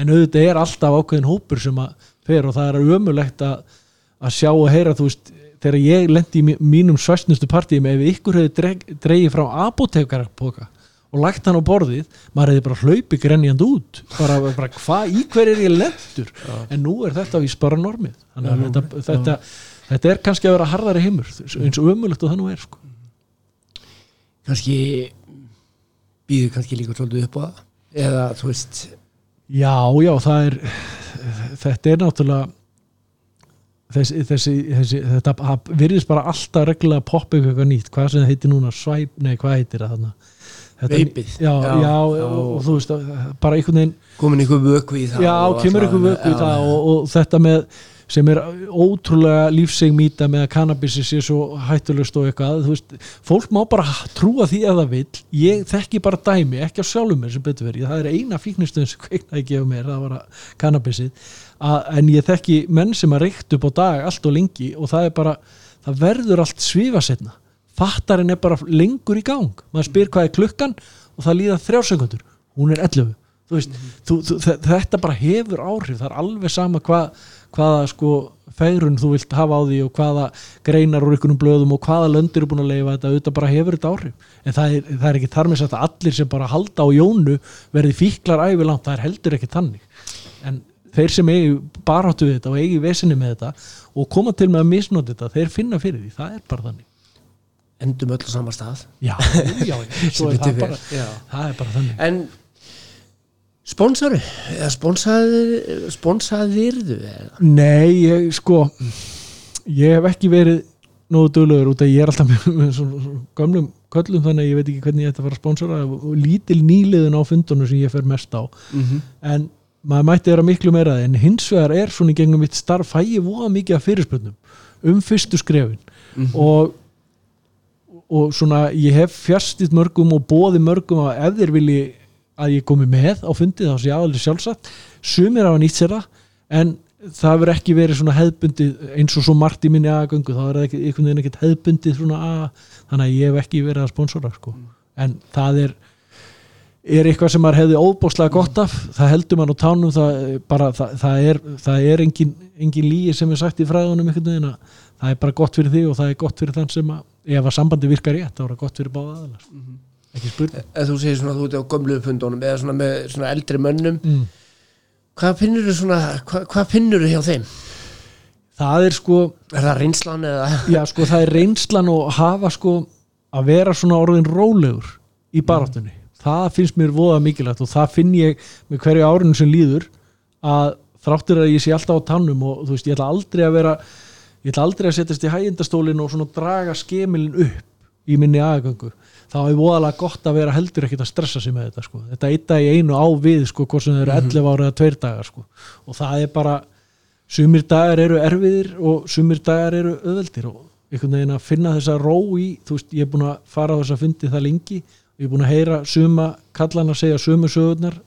en auðvitað er alltaf ákveðin hópur sem að fer og það er ömulegt að, að sjá og heyra þú veist, þegar ég lendi í mí- mínum svæstnustu partíum ef ykkur hefði dreigið frá apotekarapoka og lagt hann á borðið maður hefði bara hlaupi grenjand út. Bara, bara hvað, í hver er ég lendur en nú er þetta vís bara normið. Að þetta, þetta, þetta er kannski að vera harðari heimur eins og ömulegt og það nú er sko. kannski býður kannski líka svolítið upp á það. Eða þú veist já, já, það er þetta er náttúrulega þessi, þessi, þessi þetta virðist bara alltaf reglulega poppa upp eitthvað nýtt, hvað sem heitir núna svæp, nei hvað heitir það þarna Veipið. já, já, Já, og, og þú veist, bara einhvern veginn komin einhver vöku í það já, kemur ykkur vöku í það og, og þetta með sem er ótrúlega lífseg mýta með að kannabisi sé svo hættulust og eitthvað, þú veist, fólk má bara trúa því að það vill, ég þekki bara dæmi, ekki á sjálfum mér sem betur verið það er eina fíknistöðum sem kveiknaði gefa mér það var að kannabisið. En ég þekki menn sem að reykt upp á dag allt og lengi og það er bara það verður allt svifa setna fattarinn er bara lengur í gang. Maður spyr hvað er klukkan og það líða þrjár sekundur, hún er 11 þú veist, þú, þú, þe- þetta bara hefur áhrif, það er alveg sama hvað, hvaða sko fegrun þú vilt hafa á því og hvaða greinar úr ykkurum blöðum og hvaða löndir er búin að leifa þetta, auðvitað bara hefur þetta áhrif. En það er, það er ekki þar með sagt að allir sem bara halda á jónu verði fíklar ævilangt, það er heldur ekki þannig. En þeir sem eigi baráttu við þetta og eigi vesinni með þetta og koma til með að misnóta þetta, þeir finna fyrir því. Það er bara þannig endum öll á sama stað. Já, já, svo er það bara já. það er bara þannig. En sponsori eða sponsaðir sponsaðirðu eða? Nei, ég sko ég hef ekki verið nógu duglegur út að ég er alltaf með, með svona, svona gömlum köllum þannig að ég veit ekki hvernig ég ætti að fara að sponsora og lítil nýliðun á fundunum sem ég fer mest á. En maður mætti vera miklu meira en hins vegar er svona í gengum mitt starf fæ ég voða mikið af fyrirspöndum um fyrstu skrefin. Og og svona ég hef fjastið mörgum og bóði mörgum að ef þeir vilji að ég komi með á fundið þá sé aðalið sjálfsagt. Sumir hafa nýtt sér það en það verður ekki verið svona hefðbundið eins og svo margt í minni aðgöngu þá er það ekki, einhvern veginn ekkert hefðbundið svona að þannig að ég hef ekki verið að sponsora sko. en það er er eitthvað sem maður hefði óbóðslega gott af það heldur mann á tánum það, bara, það, það er, það er engin, engin líi sem er sagt í fræðunum að það er bara gott fyrir þig og það er gott fyrir þann sem að ef að sambandi virkar rétt þá er það gott fyrir báða aðeins ekki spurning. Eða þú segir svona þú ert á gömlu fundunum eða svona með svona eldri mönnum mm. hvað finnur þú svona hvað, hvað finnur þú hjá þeim? Það er sko er það reynslan eða? Já sko það er reynslan og hafa sko að vera svona orðin rólegur í baráttunni. Það finnst mér voða mikilvægt og það finn ég með hverju árinu sem líður að þráttur að ég sé alltaf á tannum og þú veist ég ætla aldrei að vera ég ætla aldrei að setjast í hægindastólin og svona draga skemilin upp í minni aðgöngu. Þá er voðalega gott að vera heldur ekkert að stressa sig með þetta sko. þetta eitt dag í einu á við sko, hvort sem þau eru 11 ára eða 2 dagar sko. og það er bara sumir dagar eru erfiðir og sumir dagar eru öðveldir og einhvern veginn að finna þessa ró í þú veist, ég er búin að fara á þess að fundi það lengi ég er búin að heyra suma kallan að segja sumu sögurnar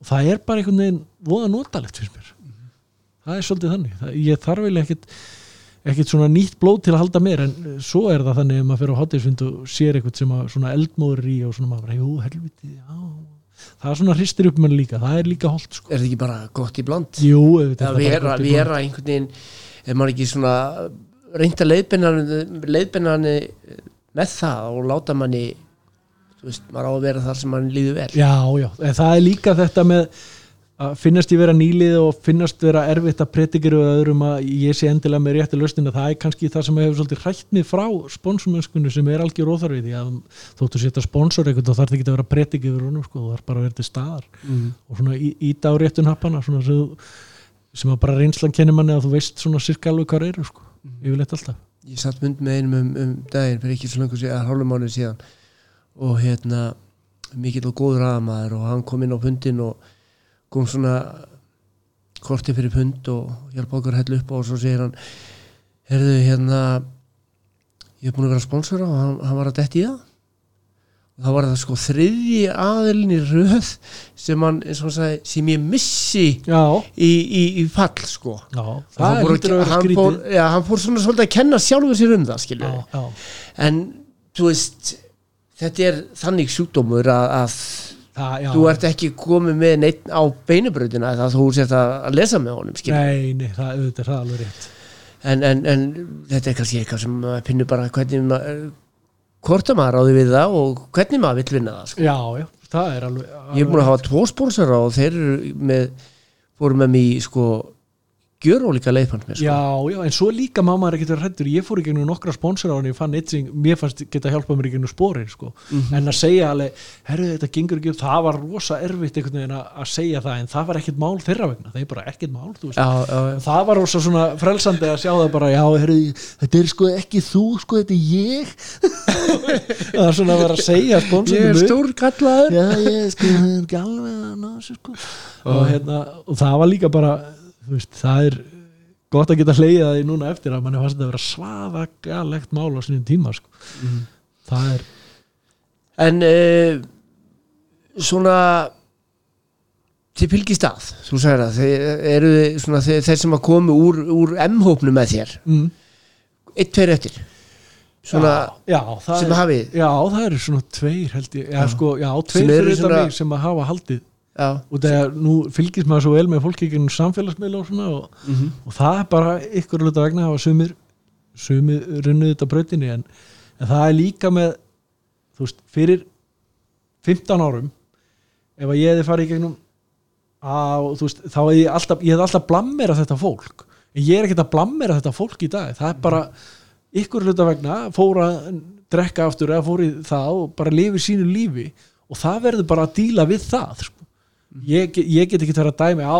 og það er bara einhvern veginn voða notalegt fyrir mér. Það er svolítið þannig. Það, ég þarf vel ekkit ekkit svona nýtt blóð til að halda mér en eh, svo er það þannig ef maður fyrir á hátíðsfund og sér eitthvað sem að svona eldmóður í og svona maður jú, helviti, já. Það er svona hristir upp mann líka, það er líka holdt sko. er það ekki bara gott í bland? Jú, auðvitað er að bara vera, gott í vera einhvern veginn er maður ekki svona reynda leiðbennani með það og láta manni þú veist, maður á að vera þar sem mann líður vel. Já, já, það er líka þetta með að finnast ég vera nýlið og finnast vera erfitt að predikir og öðrum að ég sé endilega með rétti lausnina. Það er kannski það sem hefur svolítið hrætt mig frá sponsormennskunni sem er algjör óþarfið því að þóttu setja sponsor eitthvað þá þarf það ekki að vera predikir yfir honum sko, þú þarf bara að vera til staðar. Mm. og svona íta á réttun happana svona sem, að bara reynslan kennir manni að þú veist svona sirka alveg hvað eru sko, yfirleitt alltaf. Ég satt mund með einum um, um daginn fyrir ekki svo lengur kom svona korti fyrir fund og hjálpa okkur að hella upp og svo segir hann herðu hérna ég hef búin að vera sponsora og hann, hann var að detti í það. Og þá var það sko þriðji aðilin í röð sem hann, eins og hann sagði, sem ég missi í, í, í fall sko. Já, það hann fór að hann fór, já, hann fór svona svolítið að kenna sjálfur sér um það já, en þú veist þetta er þannig sjúkdómur að, að það, þú ert ekki komið með neitt á beinubröðina eða þú sért að, lesa með honum Nei, nei, það, auðvitað, það er alveg rétt. En, en, en þetta er kannski eitthvað sem pinnur bara hvernig maður hvort að maður ráði við það og hvernig maður vill vinna það sko. Já, já, það er alveg ég er búin að hafa tvo spónsara og þeir eru með fórum með mér í sko gjör ólíka leiðpann mér sko. Já, já, en svo líka má maður ekkert vera hrættur ég fór í gegnum nokkra sponsor á hann ég fann eitt sem mér fannst geta hjálpað mér í gegnum spórin sko. Mhm. en að segja alveg, herru þetta gengur ekki upp. Það var rosa erfitt einhvern veginn að segja það en það var ekkert mál þeirra vegna. Það er bara ekkert mál, já, já, já. það var rosa svona frelsandi að sjá það bara já, herru, þetta er sko ekki þú sko, þetta er ég. Það er svona að vera að segja ég er sponsornum stór kallaður já, ég er sko, er sko. Og, hérna, og það var líka bara veist, það er gott að geta hleyið það í núna eftir að manni fannst þetta að vera svaðagalegt mál á sinni tíma sko. það er en uh, svona þið fylgist að þú sagðir að þeir svona þeir, þeir sem að komu úr, úr M-hópnu með þér. Mm, eitt, tveir eftir. Svona já, það sem er, hafið já, það eru svona tveir held ég, já, Já. sko, já, Sem tveir eru svona- mig sem að hafa haldið já, og þegar nú fylgist maður svo vel með fólki ekki samfélagsmiðla og svona og, mm og það er bara ykkur hluta vegna að sumir, sumir runnuð þetta brautinni en, en það er líka með þú veist, fyrir 15 árum ef að ég hefði farið í gegnum þú veist, þá hefði ég alltaf alltaf blammera þetta fólk. En ég er ekkert að blammera þetta fólk í dag. Það er bara ykkur hluta vegna fór að drekka aftur eða fór í það og bara lifi sínu lífi og það verður bara að díla við það sko. Ég, ég get ekki verið að dæmi á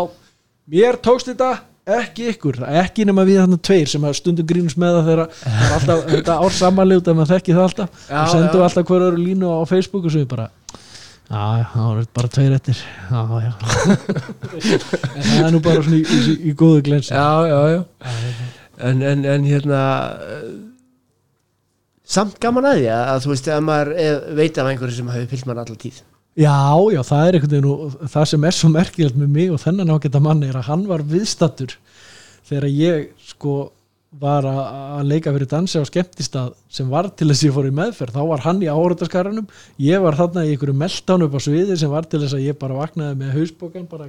mér tókst þetta ekki ykkur, ekki nema við þarna tveir sem stundum grínus með það þegar það alltaf þetta ár að maður þekki það alltaf. Já, og sendum já. alltaf hverju línu á Facebook og svo við bara já, já, það var bara tveir eftir. Já, já. En það er nú bara svona í, í, í góðu glens já, já, já. En, en, en hérna samt gaman að því að, þú veist að maður eh, veit af einhverju sem hafi fyllt mann allar tíð Já, já, það er einhvern veginn og það sem er svo merkilegt með mig og þennan ágæta manni er að hann var viðstattur þegar ég sko var að leika fyrir dansi á skemmtistað sem var til þess að ég fór í meðferð. Þá var hann í áhörðaskarunum ég var þarna í einhverju meltán upp á sviði sem var til þess að ég bara vaknaði með hausbókan bara,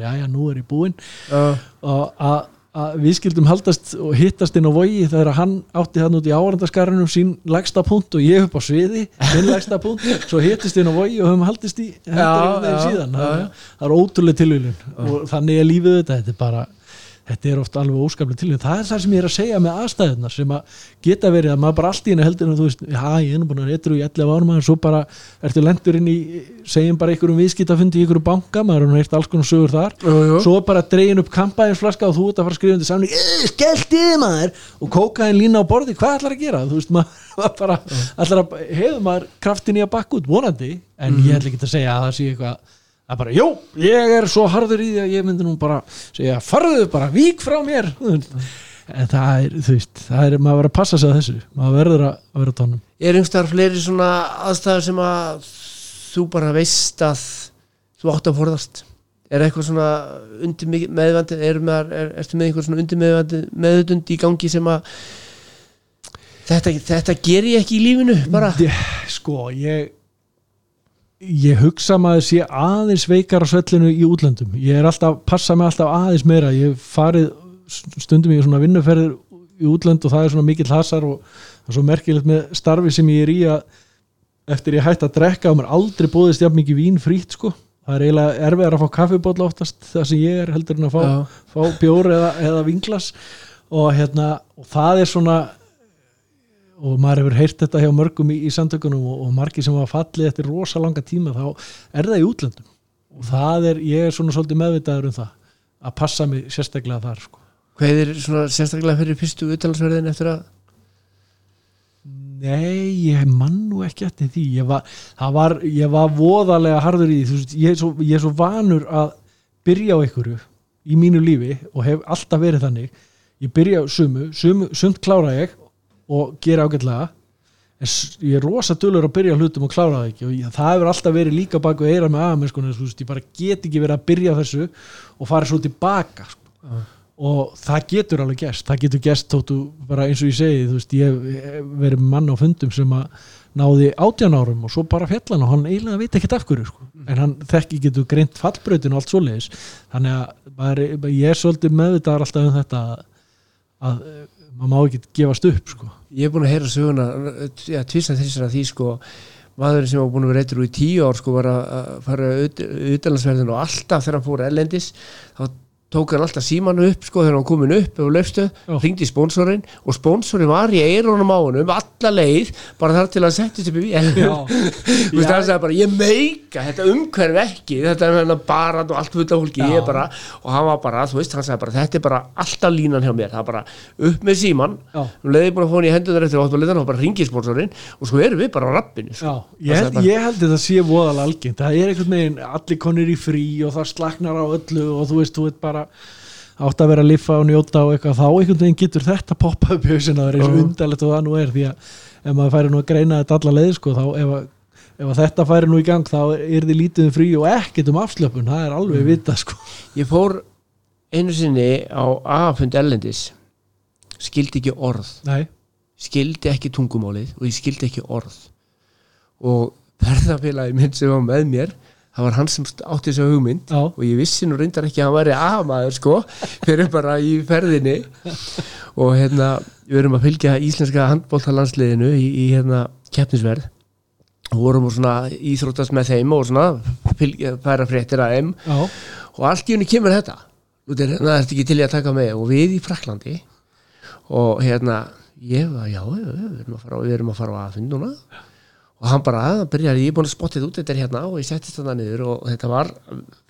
já, já, nú er ég búinn. Uh, og að, að við skildum haldast og hittast inn á vogi þegar hann átti hann út í áhörðaskarunum sín lægsta punkt og ég upp á sviði minn lægsta punkt, svo hittist inn á vogi og höfum haldist í hendur um já, síðan. já, já. það er ótrúlega tilvílun og þannig er lífið þetta, þetta er bara þetta er oft alveg óskaplega tilvílun það er það sem ég er að segja með aðstæðunar sem að geta verið að maður bara allt í henni heldur en þú veist, já, ég er nú búin að reytur í 11 árum og svo bara ertu lendur inn í segjum bara einhverjum viðskiptafundi í einhverjum banka maður er heirt alls konar sögur þar. Jú, jú. svo bara dregin upp kampaðinsflaska og þú ert að fara að skrifa undir í þið maður! Og kókaðin lína á borði hvað ætlar að gera? Þú veist maður maður bara ætlar að hefur maður kraftin í að bakka út? Vonandi en ég ætla ekki að segja að það sé eitthvað að bara, jú, ég er svo harður í því að ég myndi nú bara segja, farðu bara, vík frá mér. En það er, þú veist það er, maður verður að passa sig að þessu. Maður verður að að vera tónum er einhverstaðar fleiri svona aðstæður sem að þú bara veist að þú átt að forðast? Er eitthvað svona undir meðvandi er með, er, ertu með einhver svona undir meðvandi meðutund í gangi sem að þetta, þetta ger ég ekki í lífinu bara? Sko, ég ég hugsa maður sé aðeins veikar á svellinu í útlöndum. Ég er alltaf, passa mig alltaf aðeins meira. Ég farið stundum í svona vinnuferðir í útlönd og það er svona mikill hasar og það er svo merkilegt með starfi sem ég er í að eftir ég hætti að drekka og mér aldrei búðist jafn mikið vín frýtt sko. Það er eiginlega erfiðar að fá kaffibólla oftast það sem ég er heldur en að fá, fá bjór eða, eða vinglas og hérna og það er svona og maður hefur heyrt þetta hjá mörgum í, í samtökunum og, og margir sem hafa fallið eftir rosa langa tíma þá er það í útlöndum. Og það er, ég er svona svolítið meðvitaður um það að passa mig sérstaklega þar sko. hvað er svona sérstaklega fyrir fyrstu utalansverðin eftir að Nei, ég mann nú ekki eftir því. Ég var, var, ég var voðalega harður í því, veist, ég er, svo, ég er svo vanur að byrja á einhverju í mínu lífi og hef alltaf verið þannig. Ég byrja sumu sumt klára ég og gera ágætlega en ég er rosa dölur að byrja hlutum og klára það ekki. Og ég, það hefur alltaf verið líka baku eira með aðeins sko, ég bara get ekki verið að byrja þessu og fara svo tilbaka sko. Og það getur alveg gerst. Það getur gerst þóttu bara eins og ég segi veist, ég hef verið mann á fundum sem að náði átján árum og svo bara fjallan og hann eiginlega veit ekkert af hverju sko. en hann þekki getur greint fallbrautin og allt svoleiðis. Þannig að ég er svolítið meðvitaðar alltaf um þetta að, að maður má ekki gefast upp sko. ég er búin að heyra söguna ja, tvisa þessar að því sko maðurinn sem var búin að vera eitthvað í tíu ár sko var að fara utalansverðin og alltaf þegar hann fór ellendis þá tók hann alltaf símanu upp sko þegar hann komin upp og löfstu, í sponsorinn og sponsorinn var í eironum á honum alla leið, bara þar til að upp í vél. Þú veist það sagði bara ég meika þetta umhverf ekki þetta er hérna bara og allt fólki Já. ég bara, og hann var bara, þú veist hann sagði bara þetta er bara alltaf línan hjá mér. Það er bara upp með síman um leiði að fá hann í hendunar eftir óttmaliðan og bara hringi sponsorinn og svo erum við bara á rappinu sko. Ég held, ég held þetta sé voðalega algengt. Það er einhvern veginn, það átt að vera að liffa og njóta og eitthvað, þá einhvern veginn getur þetta poppa upp í hausinn að vera eins og undarlegt og það nú er því að ef maður færi nú að greina þetta alla leið sko, þá ef, að, ef að þetta færi nú í gang þá er því lítið um frí og ekkert um afslöpun það er alveg vita sko. Ég fór einu sinni á A-fund Erlendis skildi ekki orð. Nei, skildi ekki tungumálið og ég skildi ekki orð. Og ferðafélagi minn sem var með mér það var hann sem átti þessu hugmynd Já. og ég vissi nú reyndar ekki að hann væri aðmaður sko, fyrir bara í ferðinni. Og hérna við erum að fylgja íslenska handbóltalandsliðinu í, í hérna keppnisverð og vorum og svona íþróttast með þeim og svona fylgja, færa fréttir að þeim. Já, og allt í henni kemur þetta. Nú, er þetta ekki til í að taka með? Og við í Fraklandi og hérna ég var, já, við erum að fara, við erum að fara á aðfund núna og hann bara, hann byrjaði, ég er búin að þetta út þetta er hérna og ég settist þetta niður og þetta var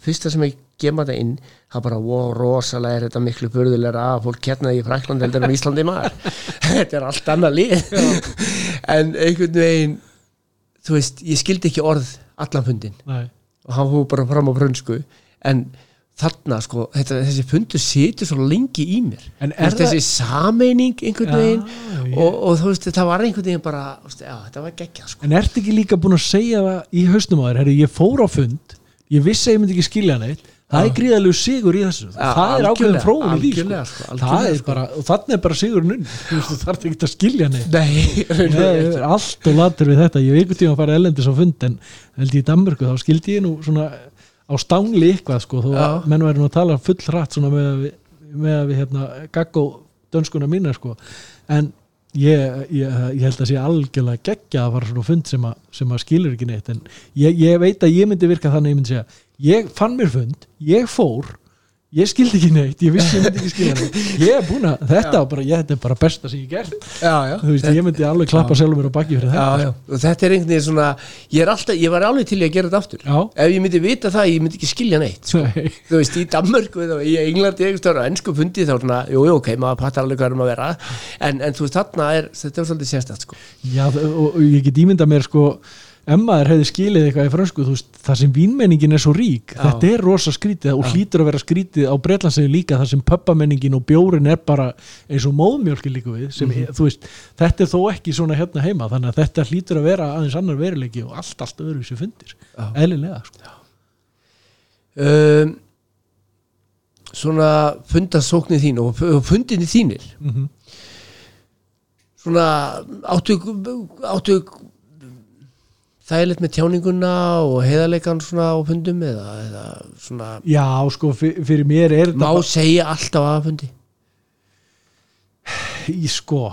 fyrsta sem ég gema þetta inn það bara, wow, rosalega er þetta miklu burðulega að fólk hérna í Frakland heldur en Íslandi maður. Þetta er allt annað lið. En einhvern veginn þú veist, ég skildi ekki orð allan fundin nei. Og hann fór bara fram á frönsku en þarna sko þetta, þessi fundur situr svo lengi í mér. En er þessi sameining einhvern veginn ég- og, og þú veist það var einhvern veginn bara veist, já, þetta var geggjað sko. En ertu ekki líka búin að segja það í hausnum á þér, herri, ég fór á fund ég vissi að ég myndi ekki skilja neitt. Það er gríðalegu sigur í þessu. Já, það er ákveðin fróðun í því sko. sko, það er sko. bara, og þannig er bara sigurinn unni þú veist, þú þarf ekki að skilja neitt. Nei, allt og latur við þetta, ég hef einhvern tíma að fara ellendis á fund en held ég í Danmörku þá skildi ég nú svona á stangli eitthvað sko, þó að menn væri nú að tala full hratt svona með að við, með að við hérna, gaggó dönskuna mína sko. En ég, ég, ég held að sé algjörlega geggja að fara svona fund sem að, sem að skilur ekki neitt. En ég, ég veit að ég myndi virka þannig ég myndi segja, ég fann mér fund ég fór, ég skildi ekki neitt ég vissi ég myndi ekki skilja neitt. Ég er búin að, þetta var bara, ég, þetta er bara besta sem ég gert. Já, já, þú veist, ég myndi alveg klappa sjálfur mér á baki fyrir þetta. Já, þetta er einhvern veginn svona ég, er alltaf, ég var alveg til í að gera þetta aftur. Ef ég myndi vita það, ég myndi ekki skilja neitt sko. Þú veist, í Danmörku eða í Englandi, einhvers stöður á ennsku fundi þá svona, jú, jú, ok, maður pattar alveg hvað er um að vera. En, en þú veist, þarna er, þetta er svolítið sérstætt sko. Já, og, og ég get ímynda mér sko ef maður hefði skilið eitthvað í frönsku þú veist, það sem vínmenningin er svo rík Já. þetta er rosa skrítið og hlýtur að vera skrítið á Bretlandsegi líka þar sem pöppamenningin og bjórin er bara eins og móðmjólki líka við sem, er, þú veist, þetta er þó ekki svona hérna heima þannig að þetta hlýtur að vera aðeins annar veruleiki og allt, allt öðru sem fundir Já. eðlilega sko. um, svona fundasóknir þín og, fundinni þínir mm svona áttu áttu þægilegt með tjáninguna og heiðarleikan svona á fundum eða, eða svona Já, sko, fyr, fyrir mér er þetta má segja alltaf að fundi? Í sko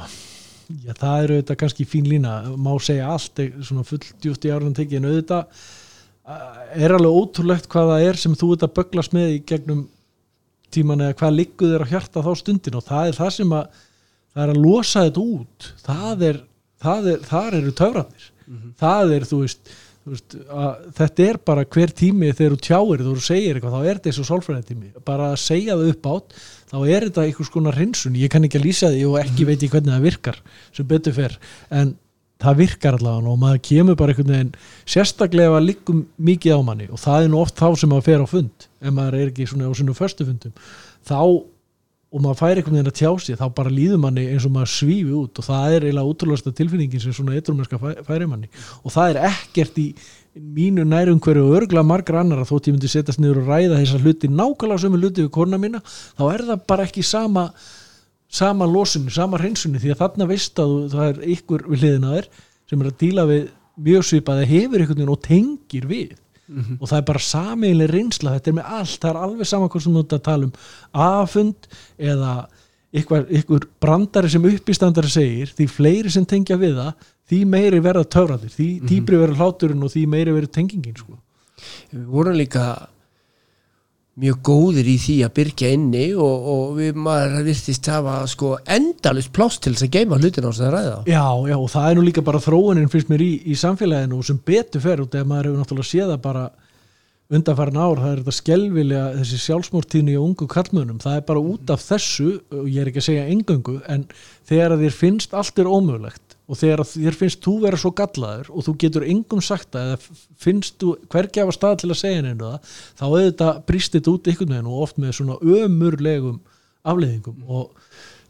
já, það eru auðvitað kannski fín lína. Má segja allt, eh, svona full djúft í árun tekið en auðvitað eh, er alveg ótrúlegt hvað það er sem þú ert að böglast með í gegnum tíman eða hvað liggur þér á hjarta þá stundin. Og það er það sem að það er að losa þetta út. Það er, það er þar eru töfranir það er, þú veist, þú veist þetta er bara hver tími þegar þú tjáir þú segir eitthvað, þá er þetta eins og sálfræði tími. Bara að segja það upp átt þá er þetta einhvers konar hreinsun, ég kann ekki að lýsa því og ekki veit ég hvernig það virkar sem betur fer, en það virkar allavega og maður kemur bara einhvern veginn sérstaklega að liggum mikið á manni. Og það er nú oft þá sem maður fer á fund ef maður er ekki svona á sinu förstu fundum. Þá, og maður fær einhvern veginn að tjá sig þá bara líður manni eins og maður svífi út og það er eiginlega útrúlega tilfinningin sem svona eitthrumerska færi manni og það er ekkert í mínu nærum hverju og örgla margra annara þótt ég myndi setjast niður og ræða þessa hluti nákvæmlega sömu hluti við korna mína þá er það bara ekki sama sama losinu, sama hreinsunni því að þarna veist að það er ykkur við hliðina þér sem er að díla við mjög svipað eða hefur einhvern veginn og tengir við og það er bara samiðileg reynsla þetta er með allt, það er alveg sama hvað sem þú ert að tala um afund eða ykkur, ykkur brandari sem uppistandari segir því fleiri sem tengja við það því meiri verða töfrandir, því dýbri verða hláturinn og því meiri verða tengingin sko. við vorum líka mjög góðir í því að byrja inni og, og við maður virtist hafa sko endalust pláss til þess að geima hlutin á þess að ræða. Já, já, og það er nú líka bara þróunin finnst mér í, í samfélaginu og sem betur fer út eða maður hefur náttúrulega séð það bara undanfærin ár, það er þetta skelvilega þessi sjálfsmórtíðni og ungu kallmönum það er bara út af þessu og ég er ekki að segja engöngu, en þegar þér finnst allt er ómögulegt og þegar að þér finnst þú vera svo gallaður og þú getur engum sagt eða finnst þú hvergi af að stað til að segja neina það þá auðvitað brýst þetta út einhvern veginn og oft með svona ömurlegum afleiðingum. Og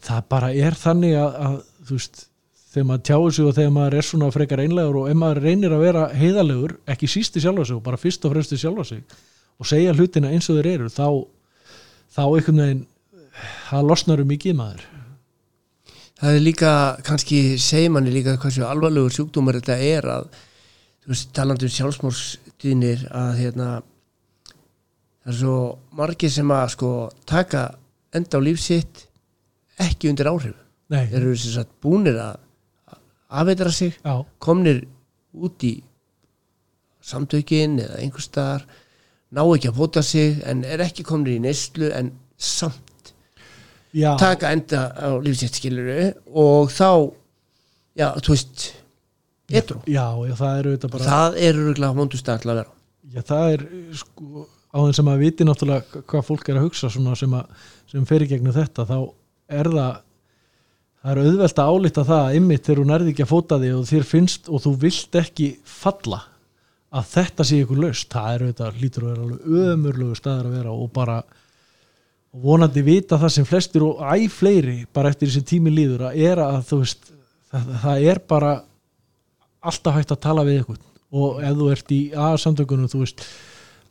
það bara er þannig að, að þú veist þegar maður tjáur sig og þegar maður er svona frekar einlegur og ef maður reynir að vera heiðalegur ekki síst í sjálfa sig og bara fyrst og fremst sjálfa sig og segja hlutina eins og þeir eru þá, þá einhvern veginn það losnar um mikið maður Það er líka, kannski segir manni líka hversu alvarlegur sjúkdómar þetta er að, þú veist, talandi um sjálfsmórstíðnir að hérna það er svo margir sem að sko taka enda á lífsitt ekki undir áhrif. Nei, þeir eru sem sagt búnir að afveitra sig, já, komnir út í samtökin eða einhvers staðar ná ekki að fóta sig en er ekki komnir í neyslu en samt já, taka enda á lífsitt skiluru og þá já, þú veist etru, já, já, það eru þetta bara það er örgulega vondustæð til að vera. Já, það er sko á þess að maður viti náttúrulega hvað fólk er að hugsa svona sem, að, sem fer í gegnum þetta þá er það það er auðvelt að álita það að ymmit þegar þú nærði ekki að fóta því og þér finnst og þú vilt ekki falla að þetta sé ykkur laust. Það er auðvitað lítur að vera alveg ömurlegu staðar að vera og bara og vonandi vita það sem flestir og æ fleiri bara eftir þessi tími líður að er að þú veist það, það er bara alltaf hægt að tala við ykkur og ef þú ert í A-samtökunum þú veist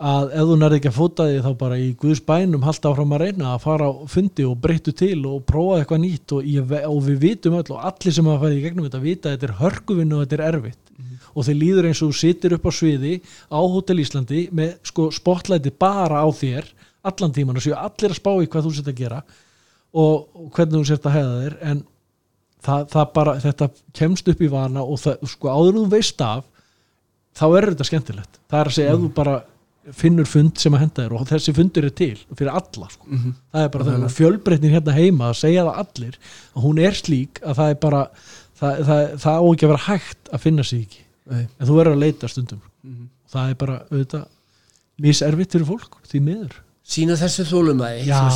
að ef þú nærði ekki að fóta því þá bara í Guðs bænum halda áfram að reyna að fara á fundi og breyttu til og prófa eitthvað nýtt og, ég, og við vitum öll og allir sem hafa farið í gegnum þetta vita að þetta er hörkuvinn og þetta er erfitt. Og þeir líður eins og þú situr upp á sviði á Hotel Íslandi með sko spotlæti bara á þér allan tíman og séu allir að spá í hvað þú sett að gera og, og hvernig þú sett að hefða þér en það, það bara, þetta kemst upp í vana og það, sko áður þú veist af þá er þetta skemmtilegt það er að segja ef þú bara finnur fund sem að henda þér og þessi fundur er til fyrir alla sko. Mhm. það er bara það og fjölbreytnin hérna heima að segja það allir að hún er slík að það er bara það, það, það á ekki að vera hægt að finna sig ekki Nei. en þú verður að leita stundum Mhm. það er bara auðvitað miservitt fyrir fólk því miður sína þessu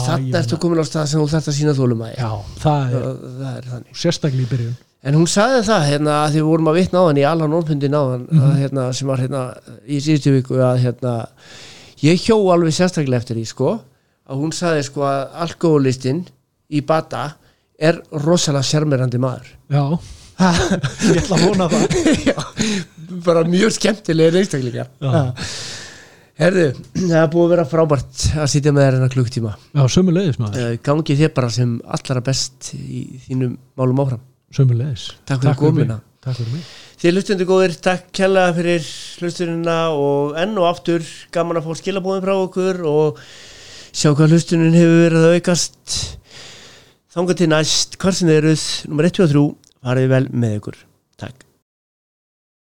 þannig meina. ertu komin á stað sem þú þarft að sína þólumæði. Já, það er það, er þannig. Sérstaklega í byrjun. En hún sagði það hérna að því við vorum að vitna á hann í Allan Ornfundin á hann Mhm. hérna, sem var hérna í síðustu viku að hérna ég hjó alveg sérstaklega eftir því sko að hún sagði sko að alkoholistinn í bata er rosalega sjarmerandi maður. Já, ég ætla að vona það. Já, bara mjög skemmtilega einstaklingar. Já. Herðu, það er búið að vera frábært að sitja með þér hennar klukktíma já, sömulegis maður, Eh, gangi þér bara sem allra best í þínum málum áfram. Sömulegis Takk fyrir komuna. mig. takk fyrir mig. Þið hlustundu góðir, takk kjalla fyrir hlustunina og enn og aftur gaman að fá skilabóðin frá okkur og sjá hvað hlustunin hefur verið að aukast. Þangað til næst, hvar sem þið eruð nummer 1 og 3, farið vel með ykkur